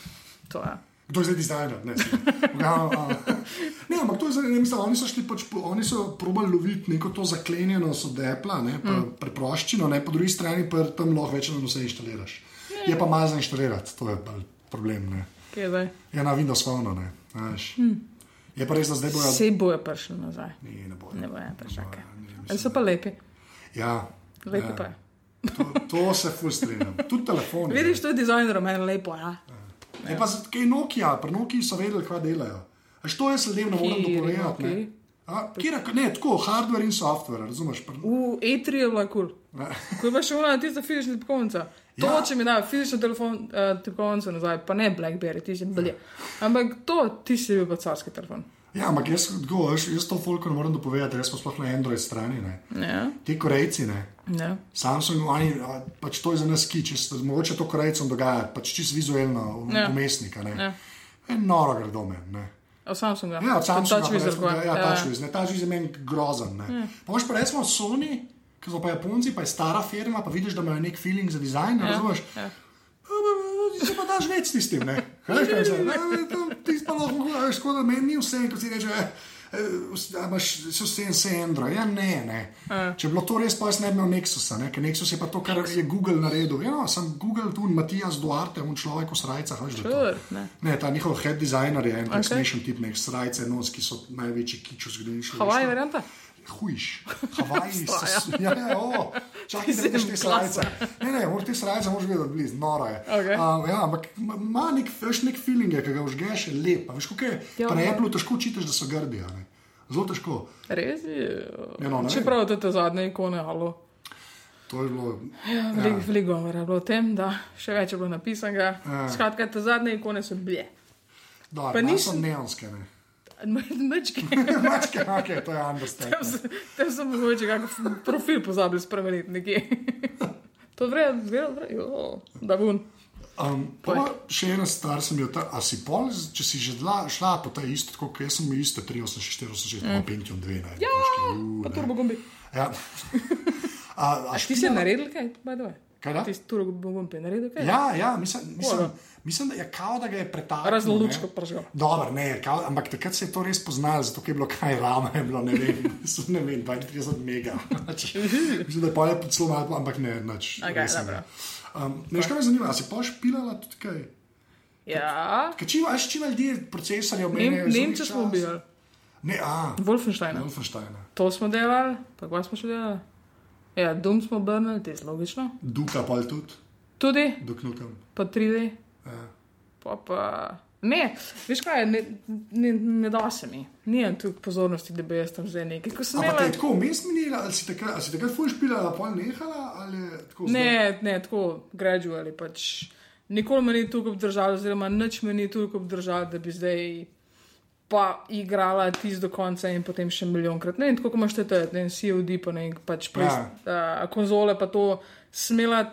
to je. Ja. Kdo je zdaj dizajner? Ne, ja, a, ne, ampak to je zdaj, ne, mislim, oni so šli pač, oni so probali loviti neko to zaklenjenost od Apple, ne, pa, mm. preproščino, ne, po drugi strani pa tam lahko več ali manj vse inštaliraš. Je pa malo za inštalirati, to je problem. Ne. Kje je zdaj? Ja, na Windows Phone, ne. Veš. Mm. Je pa res, da zdaj bojo. Vse bojo prišli nazaj. Ne, ne bojo. Ne bojo. Ne, ne, Ali so pa lepi, Ja, lepi ja. pa je. To, to se frustriram. Tudi telefon. Vidiš, to je dizajner, meni lepo, ja. Je pa z- kaj Nokia, pri Nokiji so vedeli, kaj delajo. A što jaz ljudem ne morem dopovedati? Ne? Nokiji? A, kjer, ne, tako, hardware in software, razumeš? Pri, V E3 je bila kul. Cool. Ko pa še ona tista fizična tipkovnica. To, Ja. ja. če mi da fizično telefon, uh, tipkovnico nazaj, pa ne Blackberry, ti si blje. Ampak to, ti si bil pa carski telefon. ja, ampak jaz, tako, veš, jaz to folko ne morem dopovedati, jaz pa sploh na Android strani. Ne. Ja, Ti korejci, ne. ja. Samsung, oni, a, pač to je za nas kič, mogoče to korejcem dogaja, pač čisto vizualno, Ja. umestnika. Ne. Ja. En noro gredo meni. ne. Od Samsunga. Ja, od Samsunga. Wizard, recimo, ja. Ja, je grozen. Ne. Ja. Pa imaš pa recimo Sony, ki so pa Japonci, pa je stara firma, pa vidiš, da imajo nek feeling za dizajn, ja. razumeš? Ja. Se pa daš več s tistim, ne? Kaj kaj se? Ti pa lahko govoriš, tako da meni ni vse, ko si reče, eh, eh, imaš vse en se Android. Ja, ne, ne. Če bi bilo to res, pa jaz ne bi imel Nexusa, ne? ker Nexus je pa to, kar je Google naredil. Ja, no, sem Google tu, Matijas Duarte, un človek v srajcah, veš, da je to. Ne. Ne, ta njihov head designer je en Okay. destination tip, nek srajce, nos, ki so največji kič v zgodovini. Havaj, varianta? Hujš, Havaji so. Ja, ja, o, čakaj, da vidiš te srajce. Ne, ne, moraš te srajce moraš videti blizu, noro je. Okej. Um, ja, ampak ima nek, nek feeling, je, ki ga užgeš, je lep. Veš, kako je? Ja, Pri ja. Apple težko čitiš, da so grdi. Zelo težko. Res je. Ja, no. Čeprav te te zadnje ikone, alo. To je bilo. Ja, veliko, veliko govora je bilo o tem, da še več je bilo napisanega. Ja. Skratka, te zadnje ikone so blje. Dobro, Pa niso neonske. Ne. Mečki. Mačke, ok, to je understatement. Tam sem mogoče kakšen profil pozabil spremeniti nekje. To vre, vre, vre, jo, da bun. Um, pa še ena stvar sem jo, a si pol, če si že dla, šla po ta isto, kot jaz sem imel isto, 3, 8, 4, 8, 6, mm. Pentium 2, ne. Ja, pa turbo gumbi. Ja. a, a, A ti si naredil kaj, by the way? Kaj da? Ti si turbo gumbi naredil kaj? Ja, ja, mislim, mislim, mislim, da je kao, da ga je pretaknil. Razno lučko pržgal. Dobro, ne, kao, ampak takrat se je to res poznalo, zato je bilo kaj rama, je bilo ne vem, ne vem 32 mega. Pač, mislim, da je pa je celo malo, ampak ne, nič. Okej, res ne. Um, ne, kaj me zanima, si pa špilala tudi kaj? Ja, Kaj čim, veš, čim ljudje procesorje Nem, omenjajo? Nemce smo bili. Ne, a, Wolfenstein. Wolfensteina. To smo delali, pa kaj smo še delali? Ja, Dum smo obrnili, to je logično. Duka pa tudi, Tudi, duknukem. pa 3D, Ja. pa pa. Ne, veš kaj, ne, ne, ne da se mi. Nijem tu pozornosti, da bi jaz tam zdaj nekaj. Ko sem Ampak te imela. je tako vmes minila, ali si takrat, ali si takrat fuj špilala, pa nehala, ali je tako zdaj? Ne, ne, tako graduali pač. Nikoli me ni toliko obdržalo, oziroma nič me ni toliko obdržalo, da bi zdaj pa igrala tisto do konca in potem še milijonkrat. Ne, in tako imaš te, ne, COD, pa ne, pač play, Ja. ja. uh, konzole, pa to smela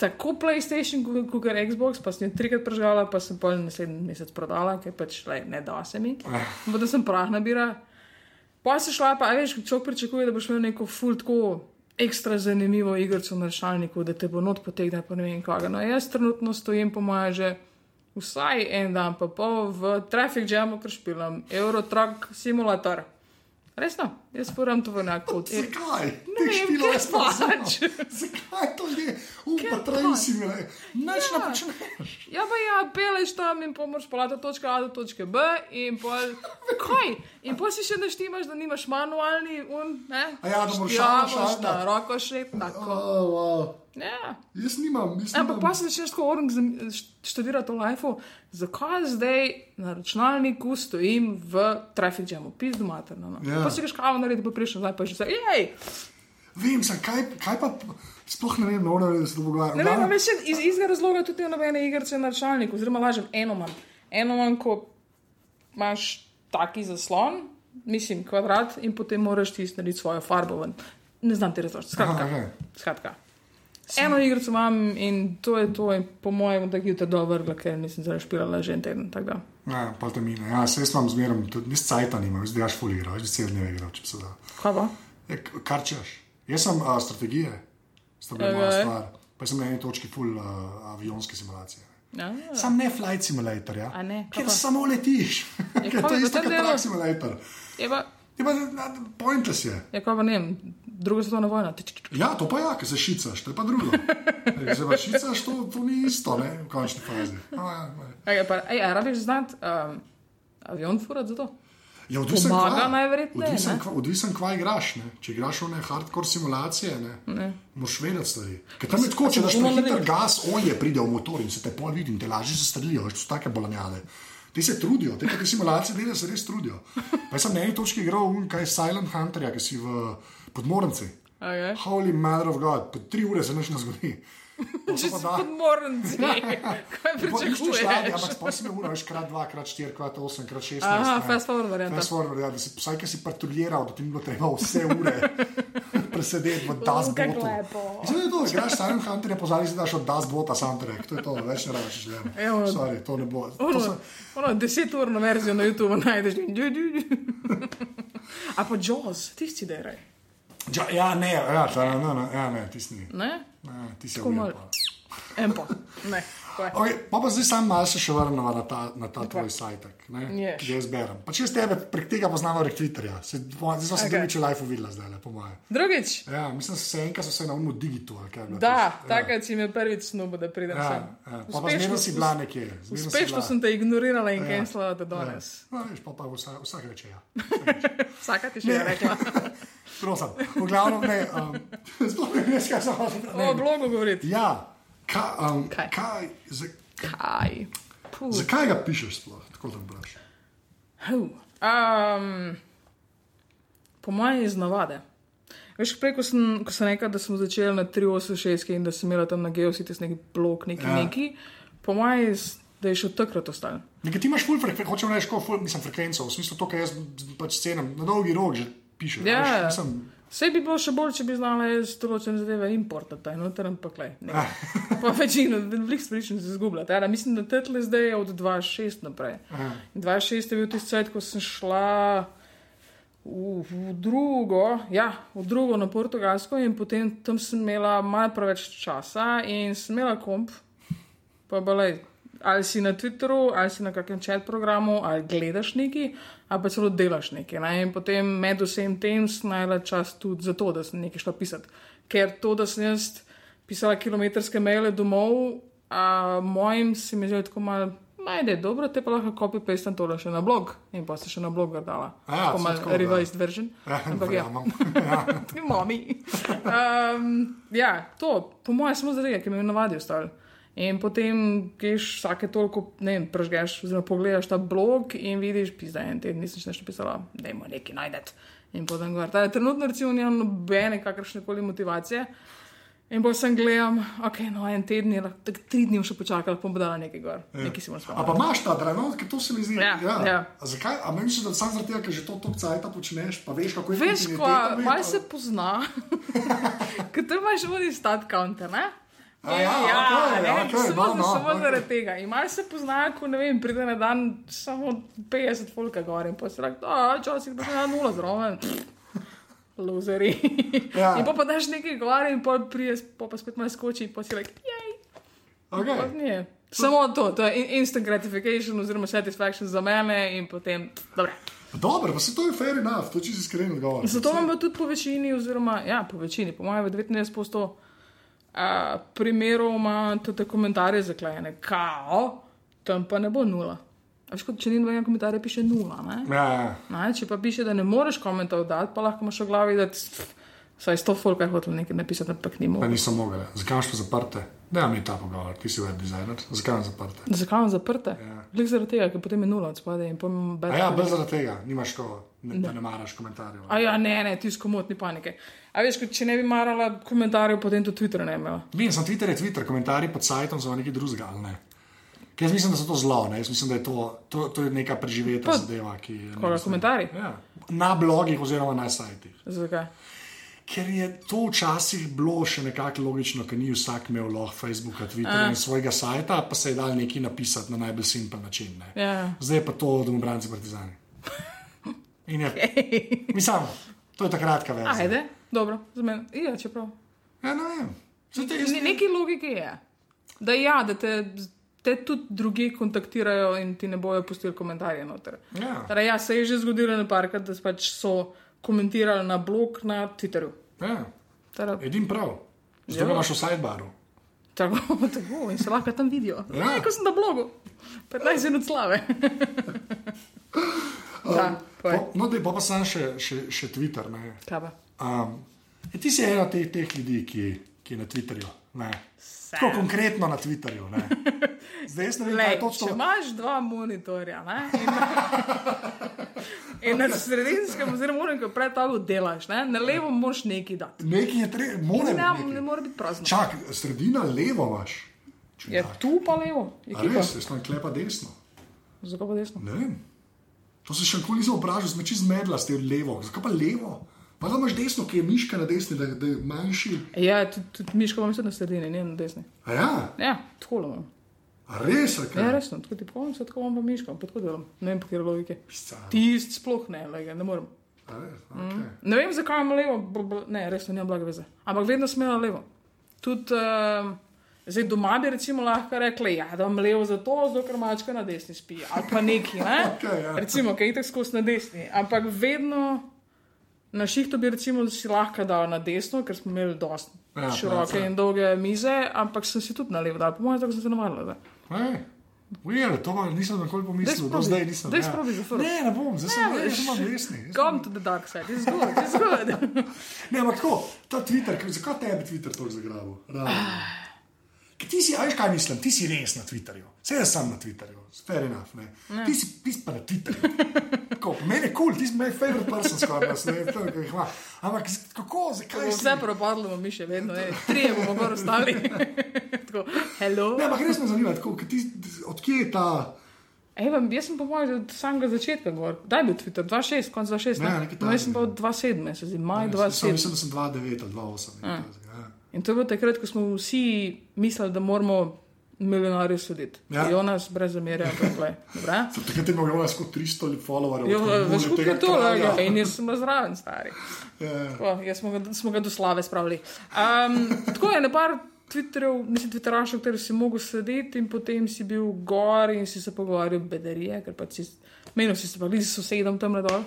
tako PlayStation, kot Xbox, pa sem jo trikrat prežala, pa sem pol naslednji mesec prodala, ker pač lej, ne da se mi. Ja. Ampak da sem prah nabira. Pa si šla, pa veš, človek pričakuje, da boš imel neko ful tako ekstra zanimivo igrico na računalniku, da te bo not potegne, pa ne vem kaj. No, jaz trenutno stojim po moje že vsaj en dan, pa pol v Traffic Jamu prešpilam Eurotruck simulator. Resno, jaz moram to v neko od. Zakaj? Ne vem, ker jaz pa pač. Zakaj to je? Upa, Ker traji pač. si mi, le. Nič Ja. ne počneš. Ja, pa ja, peleš tam in pomoč polati od točke A do točke B in pol. Kaj? In pol si še naštimaš, da nimaš manualni un, ne? A ja, da moraš šaltati. na roko še tako. Oh, wow. Ja. Jaz nimam, jaz Ampak pa se začneš tako orang študirati o lifeu, zakaj zdaj na računalniku stojim v traffic jamu, pizdu materno. No. Ja. Pa si greš kavo narediti, pa prišel, zdaj pa že vse, jej! Vem, sem, kaj, kaj pa, sploh ne vem, no, da se to pogovarjam. Ne vem, veš, iz istega razloga tudi ne nobene igrice na računalniku, oziroma lažem, eno manj. Eno manj, ko imaš taki zaslon, mislim, kvadrat in potem moraš ti narediti svojo farbo ven. Ne znam ti razložiti. Skratka. Aha. Skratka. Eno igrico imam in to je to, in po mojem, da je trdo vrgla, ker nisem zdaj špilala že en teden. Ja, pa te mine. Ja, se jaz vam zmeram, tudi nis cajta nimam, zdaj daš ful igro, že cel dnev igro, če se da. Kaj pa? Ja, kar češ. Jaz sem uh, strategije, sta bila moja stvar. Pa sem na eni točki full uh, avionske simulacije. Ja, Sam ne flight simulator, ja. A ne, Ker pa? samo letiš. Ja, Ker to je isto kot truck simulator. je pa, Je pa pointless je. je pa, pa ne vem, druga svetovna vojna. Ja, to pa ja, ker se šicaš, to je pa drugo. Ker se pa šicaš, to, to ni isto, ne, v končni fazi. No, ja, ja. Ej, pa, ej, rabiš znati um, avion furat za to? Ja, odvisen, Pomaga kva- najverjetneje, Odvisen, kva, odvisen kva igraš. Ne? Če igraš v ne hardcore simulacije, ne, Ne. moraš vedeti stvari. Ker tam je tako, če daš prehiter gas, olje pride v motor in se te pol vidi in te lažje se strelijo, veš, to so take bolanjade. Ti se trudijo, te te simulacije delajo, se res trudijo. Pa sem na eni točki igral, kaj Silent Hunterja, ki si v podmornici. Okay. Holy mother of God, po tri ure se nič ne zgodi. To Če se pa si da. podmorenci, kaj Pa iščeš ladje, pričakuješ? ampak pa si me ura, veš, krat 2, krat 4, krat 8, krat 16. Aha, ne. fast forward varianta. Fast forward, ja, da si vsaj, ki si patruljiral, da ti ni bilo treba vse ure presedeti v Das U, kako Botu. lepo. Zdaj je to, igraš Silent Hunter, pozali si daš od Das Bota soundtrack, to je to, več ne rabiš že. Evo. Sorry, to ne bo. To Ono, so, ono, deset ur na verzijo na YouTubu najdeš. A pa Jaws, ti si deraj. Ja, ja, ne, ja, ta, no, no, ja, ne, ti si ni. Ne? Ne, ti si. En pa. Ne. kaj? Okay, pa, pa zdaj sam malo še vrnemo na ta, na ta tvoj sajtek, ne, Yes. ki ga jaz berem. Pa če jaz tebe prek tega poznam prek Twitterja, se, zdaj sem se Okay. drugič v life videla zdaj, po moje. Drugič. Ja, mislim, da se enkrat so se na umu digitu. Da, tisto. Ja. takrat si me prvič snubo, da pridem Ja, sem. ja. Pa pa zmerno si bila nekje. Uspešno bila- sem te ignorirala in Ja. cancelala do danes. No, veš, pa, pa vsak, vsak reče ja. Vsaka ti še je rekla. Prosim, v glavnem ne. Um, sploh ne veš, kaj sem hotel. O blogu govoriti. Ja, ka, um, Kaj? kaj, za, Kaj? Puh. zakaj ga pišeš sploh? Tako tam braš. Um, po mojem iz navade. Veš, prej, ko sem, ko sem rekel, da smo začeli na 386 in da sem imela tam na Geositis neki blok, neki Ja. neki, po mojem, iz- da je še od takrat ostal. Nekaj ti imaš full frekvenco, hočem reči, ko full, mislim, frekvenco, v smislu to, kar jaz pač cenim, na dolgi rok že pišeš. Ja. veš, Mislim, Vse bi bilo še bolj, če bi znala določene zadeve importati, noter ampak le. Ne. Pa večino, veliko stvari sem se zgubila. Teda, mislim, da tetle zdaj je od 2.6 naprej. Aha. 2.6 je bil tisti cajt, ko sem šla v, v drugo, ja, v drugo na Portugalsko in potem tam sem imela malo preveč časa in sem imela komp. Pa balej, ali si na Twitteru, ali si na kakšnem chat programu, ali gledaš neki, ali pa celo delaš nekaj. Ne? In potem med vsem tem najla čas tudi za to, da sem nekaj šla pisati. Ker to, da sem jaz pisala kilometrske maile domov, a mojim se mi zdi tako malo. Najde, dobro, te pa lahko copy-paste tole še na blog in pa se še na blog dala. Ja, tako malo tako, da. revised version. Ja, Ampak ja. Ja. Ti mami. Um, ja, to, po mojem, samo zaradi ker me je navadil stal. In potem greš vsake toliko, ne vem, prežgeš, oziroma pogledaš ta blog in vidiš, pizda, en teden nisem še nešto pisala, da ima nekaj najdete. In potem gor. Ta, trenutno recimo nimam nobene kakršne koli motivacije. In bolj sem gledal, ok, no en teden tako tri dni še počakal, pa bom dala nekaj gor. Nekaj si moram A spomniti. pa imaš ta trenutek, ker to se mi zdi. Ja, ja. A zakaj? A misliš, da samo zaradi tega, ker že to tok cajta počneš, pa veš, kako je Veš, ko malo se pozna, ker ti imaš vodi stat counter, ne? A ja, okej, ne, okej, samo, no, no, samo okej. zaradi tega. In malo se pozna, ko ne vem, pride na dan samo 50 folka gor in pa se reče, da včasih pa se na nula zraven. Loseri. Ja. In pa pa daš nekaj gor in pa priješ, pa, pa spet malo skoči in pa si reče, jej. Nije. Samo to, to je in- instant gratification oziroma satisfaction za mene in potem, dobro. Dobro, pa se to je fair enough, to je čisto iskren odgovor. Zato imamo tudi po večini, oziroma ja, po večini, po mojem, v 99% uh, primerov ima tudi komentarje zaklejene, kao, tam pa ne bo nula. Veš, kot če ni nobenega komentarja, piše nula. Ne? Ja. Ne, če pa piše, da ne moreš komentarjev dati, pa lahko imaš v glavi, da saj sto folka je hotel nekaj napisati, ampak ni mogel. niso mogli. Zakaj imaš pa zaprte? Da, mi ta pogovor, ti si web designer. Zakaj imaš zaprte? Zakaj imam zaprte? Ja. Ja. zaradi tega, ker potem je nula od spodaj in potem A ja, brez zaradi tega, nimaš to, ne, da ne maraš komentarjev. A ja, ne, ne, ti skomotni panike. A veš, če ne bi marala komentarjev, potem tudi Twitter ne bi imela. Vem, sem Twitter, je Twitter, komentarji pod sajtom so nekaj drugega, ali ne? Ker jaz mislim, da so to zlo, ne? jaz mislim, da je to, to, to je neka preživeta Pa- zadeva. Koga, komentarji? Ja. Na blogih oziroma na sajtih. Zakaj? Ker je to včasih bilo še nekako logično, ker ni vsak imel lahko Facebooka, Twitterja in svojega sajta, pa se je dal nekaj napisati na najbolj simpel način. Ne? Ja. Zdaj je pa to domobranci partizani. In je, mislim, to je ta kratka verzija. Ajde, dobro, za mene. Ja, čeprav. Ja, ne vem. Te Ne, nekaj logike je. Da ja, da te, te tudi drugi kontaktirajo in ti ne bojo pustili komentarje noter. Ja. Torej, ja, se je že zgodilo na parkrat, da pač so komentirali na blog na Twitterju. Ja, Torej, edin prav. Zdaj Ja. ga imaš v sidebaru. tako, tako, in se lahko tam vidijo. Ja. Ja, ko sem na blogu, 15 minut slave. da, povej. Po, no, dej, pa pa sem še, še, še Twitter. Ne. Um, ti si ena od teh, ljudi, ki, ki je na Twitterju. Ne. Tako konkretno na Twitterju. Ne. Zdaj jaz ne vem, kaj je če točno. imaš dva monitorja ne, in, in na sredinskem, oziroma monitorju pred tabo delaš, ne, na levo moraš nekaj dati. Nekaj je treba, mora Ne, biti. ne more biti prazno. Čak, sredina levo imaš. Je tu pa levo, ekipa. res, jaz sem klepa desno. Zakaj pa desno? Ne vem. To se še nikoli nisem vprašal, sem čez medla s tem levo. Zakaj pa levo? Pa da imaš desno, ki je miška na desni, da, da je manjši. Ja, tudi, tudi miško imam na sredini, ne na desni. A ja, Ja, tako imam. a res, a Ja, kaj? resno, tako ti povem, se tako imam pa miško, pa tako delam. Ne vem, po kateri logiki. Pisca. Tist sploh ne, lega, ne morem. A res, okay. Ne vem, zakaj imam levo, bl, bl, ne, resno, nima blaga veze. Ampak vedno smela levo. Tudi uh, zdaj doma bi recimo lahko rekli, ja, da imam levo zato, zato ker mačka na desni spi. Ali pa neki, ne? Okej, ja. Recimo, ki je itak skozi na desni. Ampak vedno na šihtu bi recimo si lahko dal na desno, ker smo imeli dosti Ja, široke ja, in dolge mize, ampak sem si tudi na levo dal. Po mojem, tako sem se. Ej, Weird, to pa nisem nikoli pomislil, do zdaj nisem. Daj ja. sprobi za fora. Ne, ne bom, zdaj sem, sem vam resni. Come to the dark side, it's good, it's good. Ne, ampak tako, ta Twitter, zakaj tebi Twitter tako zagrabil? Ti si, veš kaj mislim, ti si res na Twitterju. Vse jaz sem na Twitterju, fair enough. Ne. Ti, si, ti si pa na Twitterju. Tako, meni je kul, cool, ti si moj favorite person skoraj na svetu. to je, kaj hvala. Ampak kako, zakaj Bo si? vse propadlo, mi še vedno, ne, trije bomo gor ostali. Tako, hello. Ne, ampak res me zanima, tako, ti, odkje je ta. Vem, jaz sem po mojem od samega začetka gor. Kdaj je bil Twitter? 2.6, konc 2.6. Ja, nekaj no, jaz sem pa od 2.7, se zdi, maj Ja, 2.7. Mislim, da sem 2,9 ali 2,8. In to je bilo takrat, ko smo vsi mislili, da moramo milijonarju slediti. Ja. Jonas brez zamerja, tako je. Takrat je imel jaz kot 300 followerjev. Jo, tako, veš, bože, kako tega je to, ja, in jaz sem zraven, stari. Ja. Tako, jaz smo ga, smo ga do slave spravili. Um, tako je, ne par Twitterjev, mislim, Twitterašov, kateri si mogel slediti, in potem si bil gor in si se pogovarjal bedarije, ker pa si, menil si se pa tudi s sosedom tam na dol.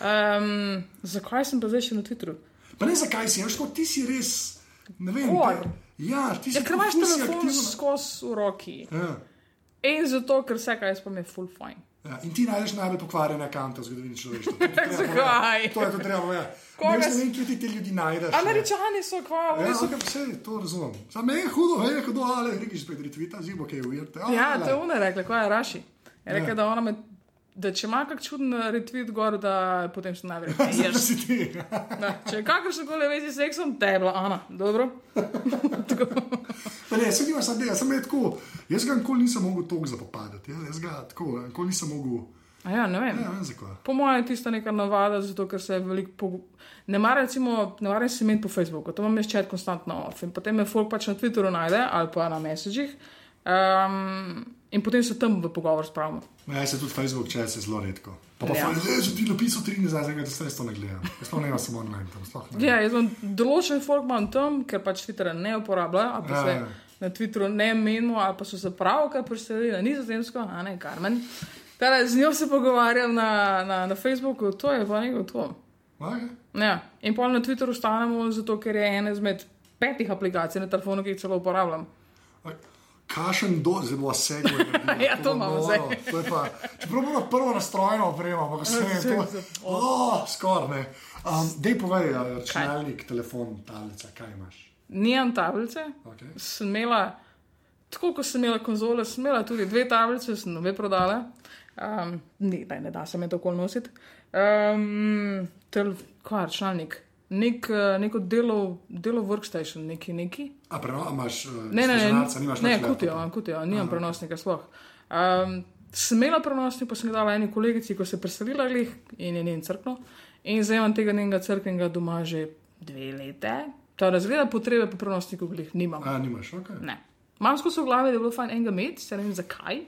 Um, zakaj sem pa zdaj še na Twitterju? Pa ne zakaj si, veš, kot ti si res. Ne vem. Gor. te- Ja, ti si Ja, ker imaš ful si telefon aktivna. skozi v roki. Ja. In zato, ker vse, kaj jaz pa mi je full fine. Ja, in ti najdeš najbolj pokvarjene kante v zgodovini človeštva. Je Zakaj? To je to treba povedati. Ne, jaz ne vem, kje ti te ljudi najdeš. Američani so Ja, res so okay, vse, to razumem. Sam me je hudo, je hudo, ali rekiš spet retvita, zibo, kaj je ujete. Ja, to je ona rekla, kaj je Raši. Je rekla, Ja. da, ona me, da če ima kak čuden retweet gor, da potem se najverjetneje Zdaj ješ. si ti. Da, če je kakršno koli vezi s seksom, te je bila Ana. Dobro. Ne, se nimaš sam tega, sem je tako. Jaz ga nikoli nisem mogel toliko zapopadati. Ja, jaz ga tako, nikoli nisem mogel. A ja, ne vem. Ne vem. Po mojem je tista neka navada, zato ker se veliko. Pog... Ne maram, recimo, ne maram se imeti po Facebooku, to imam jaz čet konstantno off. In potem me folk pač na Twitteru najde ali pa na Messagih. Um, in potem se tam v pogovor spravimo. Ja, se tudi Facebook čas je zelo redko. Pa pa Ja. fajn, že ti napisal tri dni nazaj, da se to ne gledam. Jaz to ne imam samo online tam. sploh ne. Ja, jaz imam določen folk imam tam, ker pač Twittera ne uporabljajo, ali pa Ja, se ja. na Twitteru ne menimo, ali pa so se pravkar preselili na nizozemsko, a ne Karmen. Tale, z njo se pogovarjam na, na, na Facebooku, to je pa nekaj to. Okay. Ja. In pol na Twitteru stanemo, zato ker je ena izmed petih aplikacij na telefonu, ki jih celo uporabljam. Kašen do, zelo vse je. Ja, to imamo zdaj. Čeprav bomo prvo nastrojeno opremo, ampak vse je to. Oh, Skoraj ne. Um, dej povej, računalnik, telefon, tablica, kaj imaš. Nimam tablice, Okay. sem imela, tako kot sem imela konzole, sem imela tudi dve tablice, sem obe prodala. Um, ne, daj, ne da se mi to kol nositi. Um, tel, kaj, računalnik, nek, eh, neko delo, delo workstation, neki neki. A preno, a imaš uh, Ne, ne, ne, nimaš ne, nič kutijo, kutijo, nimam prenosnika sploh. Um, sem imela prenosnik, pa sem ga dala eni kolegici, ko se je preselila glih in je njen crkno. In zdaj imam tega njenega crkvenega doma že dve lete. Ta razgleda potrebe po prenosniku glih nimam. A, nimaš, ok. Ne. Imam skozi v glavi, da je bilo fajn enega imeti, se ne vem zakaj,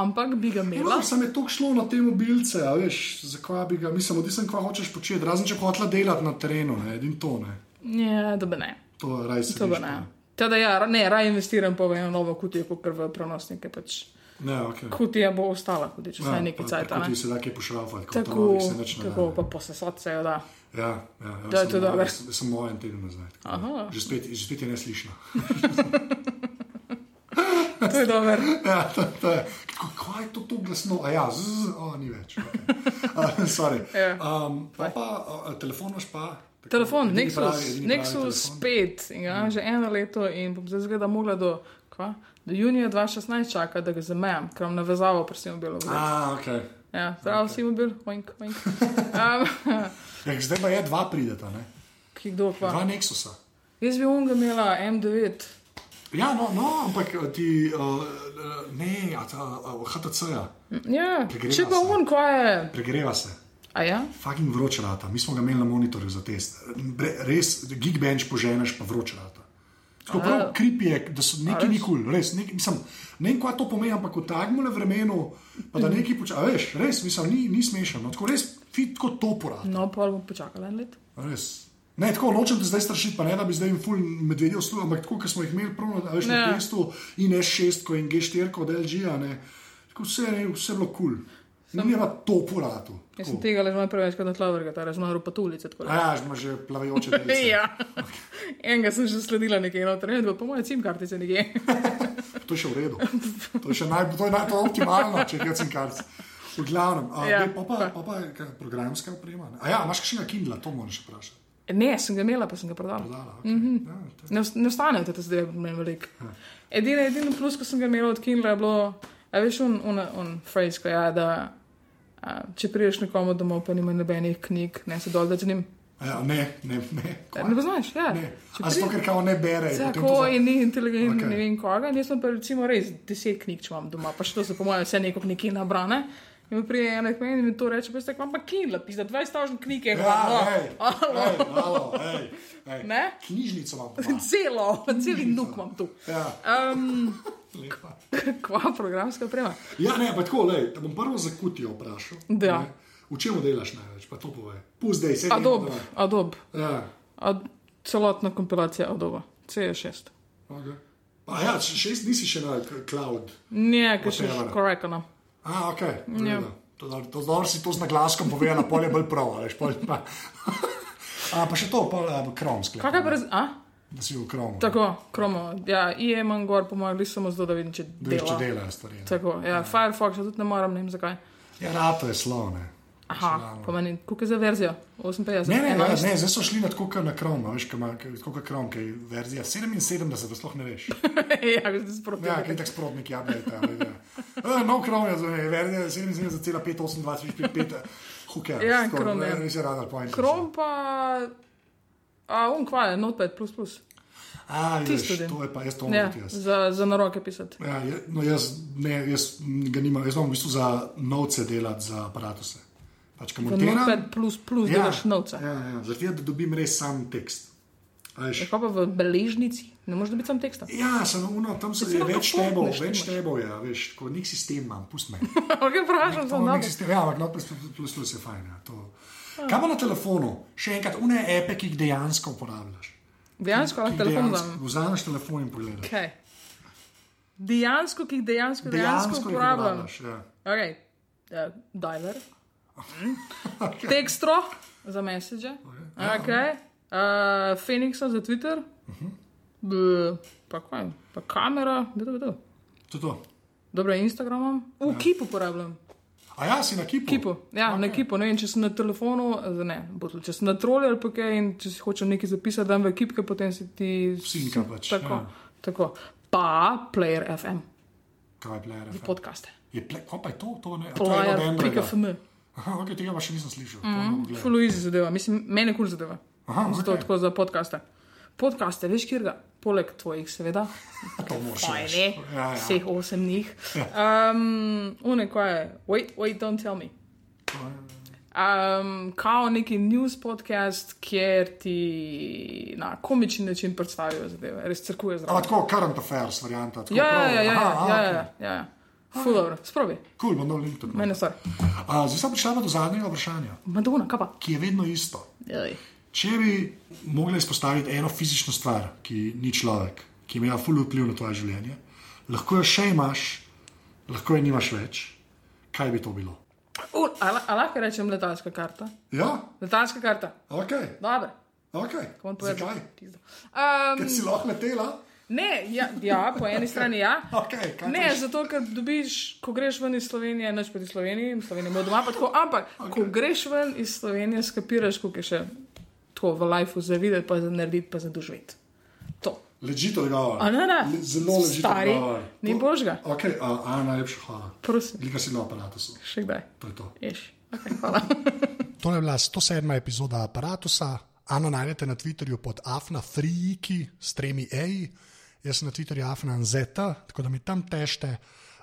ampak bi ga Ja, imela. sem je toliko šlo na te mobilce, a veš, zakaj bi ga, mislim, odvisno, kva hočeš početi, razen če bi hotela delati na terenu, ne, edin to ne. Ja, da bi ne. To raj se To bi ne. Teda ja, ne, raje investiram pa v eno novo kutijo, kot v prenosnike. Pač. Ne, ok. Kutija bo ostala, tudi če Ja, vsaj nekaj cajt. Tako ti se da kje pošrafati, kot Tako, se nič ne da. tako pa posesat se jo da. Ja, ja, ja Da je to dobro. Moja en teden nazaj. da. Že spet, že spet je neslišno. To je dobro. ja, to, to je. Kaj je to tako glasno? A ja, z, z, o, ni več. Okay. Uh, sorry. Ja. um, pa pa uh, telefon imaš pa. Tako, Telefon, Nexus, pravi- pravi Nexus telefon. spet, ga imam že eno leto in bom zdaj zgleda mogla do, kva? do junija 2016 čaka, da ga zamejam, ker imam navezavo pri mobilu. A, ok. Ja, zdravo si mobil, oink, oink. Um, Ja, zdaj pa je dva prideta, ne? kdo Dva pa? Nexusa. Jaz bi unga imela M9. Ja, no, no ampak eh, ti, uh, ne, a uh, HTC-ja, Ja, Pregreva če pa un, kaj je? pregreva se. A ja? Fucking vroč rata, mi smo ga imeli na monitorju za test. Bre, res, Geekbench poženeš, pa vroč rata. Tako prav krip je, da so neki nikul, res, nek, mislim, ne vem, kaj to pomeni, ampak v takem vremenu, pa da neki počasi, veš, res, mislim, ni, ni smešno, no, tako res, fit kot to porad. No, pa bom počakala en let. Res. Ne, tako nočem te zdaj strašiti, pa ne da bi zdaj jim ful medvedjev služil, ampak tako, ker smo jih imeli prav na, veš, na Ja. testu in S6 in G4 od LG-a, ne, tako vse, je- vse je bilo kul. Cool. Ni pa to poratu. Jaz sem tega le že preveč kot na tlavrga, ta razmaru patulice. tako da. A ja, že ima že plavajoče delce. Ja, enega sem že sledila nekaj noter, ne, po mojem cim kartice nekje. To je še v redu. To je še naj, to je naj, to je optimalno, če je cinkarc. V glavnem, a, Ja. ja, pa, pa, pa, pa je kaj, programska oprema. Ne? A ja, imaš kakšnega Kindla, to moraš še vprašati. Ne, sem ga imela, pa sem ga prodala. Dala, okay. mm -hmm. ja, Ne, ne ostanejo te zdaj meni veliko. Edino, edino plus, ko sem ga imela od Kindla, je bilo, a veš, on, on, on phrase, ko je, da a, če priješ nekomu domov, pa nima nobenih knjig, ne se dol, da z njim. Ja, ne, ne, ne. Ja, Ne poznaš, ja. Ne. A zato, ker kao ne bere. Tako in ni inteligenten, okay. ne vem koga. Jaz sem pa recimo res deset knjig, če imam doma, pa še to so po mojem vse neko knjige nabrane. In prije ena k meni in mi to reče, pa ste imam pa Kindle, pisa 20 stavžen knjig je Ja, hvala. hej, hej, halo, hej, hej. Ne? Knjižnico imam. Celo, celi nuk imam tu. Ja, Um, kva programska oprema? Ja, ne, pa tako, te bom prvo za kutijo vprašal. Da. Ne. V čem delaš največ, pa to povej. Pusti, zdaj se Adobe, Adobe. Ja, Ad, celotna kompilacija Adobe, CS6. okay. Pa ja, šest nisi še na cloud. Ne, ker še korekano. A, ok. Ja. To, to, dobro si to z naglaskom povedala, pol je bolj prav, veš, pol pa. A, pa še to, pol, a, krom sklep. Kakaj pa raz... A? Da si v kromu. Tako, kromo. Ja, IE imam gor, pomagali samo zato, da vidim, če Da jih če dela. delajo stvari. Tako, ja, Firefox, tudi ne moram, ne vem zakaj. Ja, rato je slone. Aha, pomeni, koliko je za verzijo? 58. Ne, ne, ne, 11? ne, zdaj so šli na tako kot na krom, a veš, kot kot krom, ki je verzija 77, da sploh ne veš. ja, ste sproti. Ja, kaj tak sprotnik, ja, gledajte. Ja. No, krom je, zdaj, verzija 77,528,5, huker. Ja, Chrome, ja. Ne, si rada point. Krom pa... A, um, kva je, Notepad++. A, tisto veš, tudi. to je pa, jaz to Ja, moram jaz. za, za na roke pisati. Ja, je, no, jaz, ne, jaz ga nimam, jaz imam v bistvu za novce delati za aparatuse. Pač, ko V montiram, Notepad++ plus, plus ja, delaš novce. Ja, ja, zato, da dobim res sam tekst. Kaj pa v beležnici? Ne moreš dobiti sam teksta. Ja, samo uno, tam si je več tebov, več tebov je, veš, kot nek sistem imam, pust me. ok, vprašam za To, nek sistem, ja, ampak no, plus, plus, plus je fajn. Ja, to. Kaj pa na telefonu? Še enkrat, une epe, ki jih dejansko uporabljaš. Dejansko Ki lahko jih telefon dejansko- dam. Vzameš telefon in pogledaš. Okay. Dejansko, ki jih dejansko, dejansko, Dejansko jih uporabljam. uporabljaš. Ja. Okay. Uh, dialer, Okay. tekstro za message, okay. uh, Phoenixa za Twitter, B, pa kaj, pa kamera, bilo, bilo. To je to. Dobro, Instagram imam, v Keep uporabljam. A ja, si na kipu? Kipu, ja, okay. na kipu. Ne vem, če sem na telefonu, zdaj ne, to, če sem na troli ali kaj in če si hočem nekaj zapisati, dam v kip, ker potem si ti. Sinka pač, Tako, ja. tako. Pa Player FM, Kaj je player? FM? podcaste. Je ple, kaj pa je to? to ne, to. Player.fm. Aha, ok, tega pa še nisem slišal. Mm, Full easy zadeva, mislim, meni kul cool zadeva. Aha, Zato okej. tako za podcaste. Podcaste, veš, kjer ga, poleg tvojih, seveda. to moraš reči. ne? Ja, ja. Vseh osem njih. Um, Une, kaj je? Wait, wait, don't tell me. Um, kao neki news podcast, kjer ti na komičen način predstavijo zadeve, res crkuje zraven. tako, current affairs varianta. tako Ja, ja, ja, ja, ja, ja, ja, ja. Full dobro, sprobi, Cool, bom link tudi. meni stvar. A, Zdaj sem prišla do zadnjega vprašanja, Madonna, kaj pa? ki je vedno isto. Jaj. Če bi mogla izpostaviti eno fizično stvar, ki ni človek, ki ima ful vpliv na tvoje življenje, lahko jo še imaš, lahko jo nimaš več, kaj bi to bilo? Uh, a, la- a lahko rečem letalska karta? Ja, Letalska karta, ok, dobro. ok. Zakaj? Um, Ker si lahko letela? Ne, ja, ja, po eni strani ja. Okay, kaj Ne, še? zato ker dobiš, ko greš ven iz Slovenije, neč proti Sloveniji, in Slovenija ima doma, pa tako, ampak okay. ko greš ven iz Slovenije, skapiraš, koliko je še tako v lifeu za videti, pa za narediti, pa za doživeti. To. Ležite odgovor. A ne, ne. Le- Zelo ležite Stari, odgovor. ni To- božga. Ok, a, a najlepša hvala. Prosim, Lika si na aparatu. še kdaj. To je to. Ješ. Okay, hvala. To je bila 107. epizoda aparata. Ano najdete na Twitterju pod afnafrijiki s tremi eji, jaz sem na Twitterju afnanzeta, tako da mi tam tešte.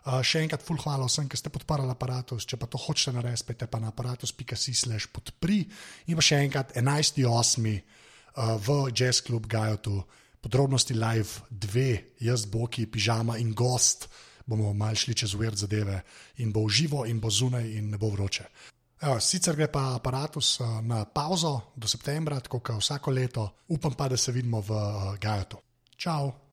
Uh, še enkrat, full hvala vsem, ki ste podparili aparatus. Če pa to hočete narediti, spete pa na aparatus.si/slash podpri. In pa še enkrat, 11.8. Uh, v Jazz Club Gajotu, podrobnosti live 2, jaz, Boki, pižama in gost. Bomo mal šli čez uver zadeve in bo živo, in bo zunaj, in ne bo vroče. Evo, sicer gre pa aparatus eh, na pauzo do septembra, tako kot vsako leto, upam pa, da se vidimo v eh, Gajotu. Čau!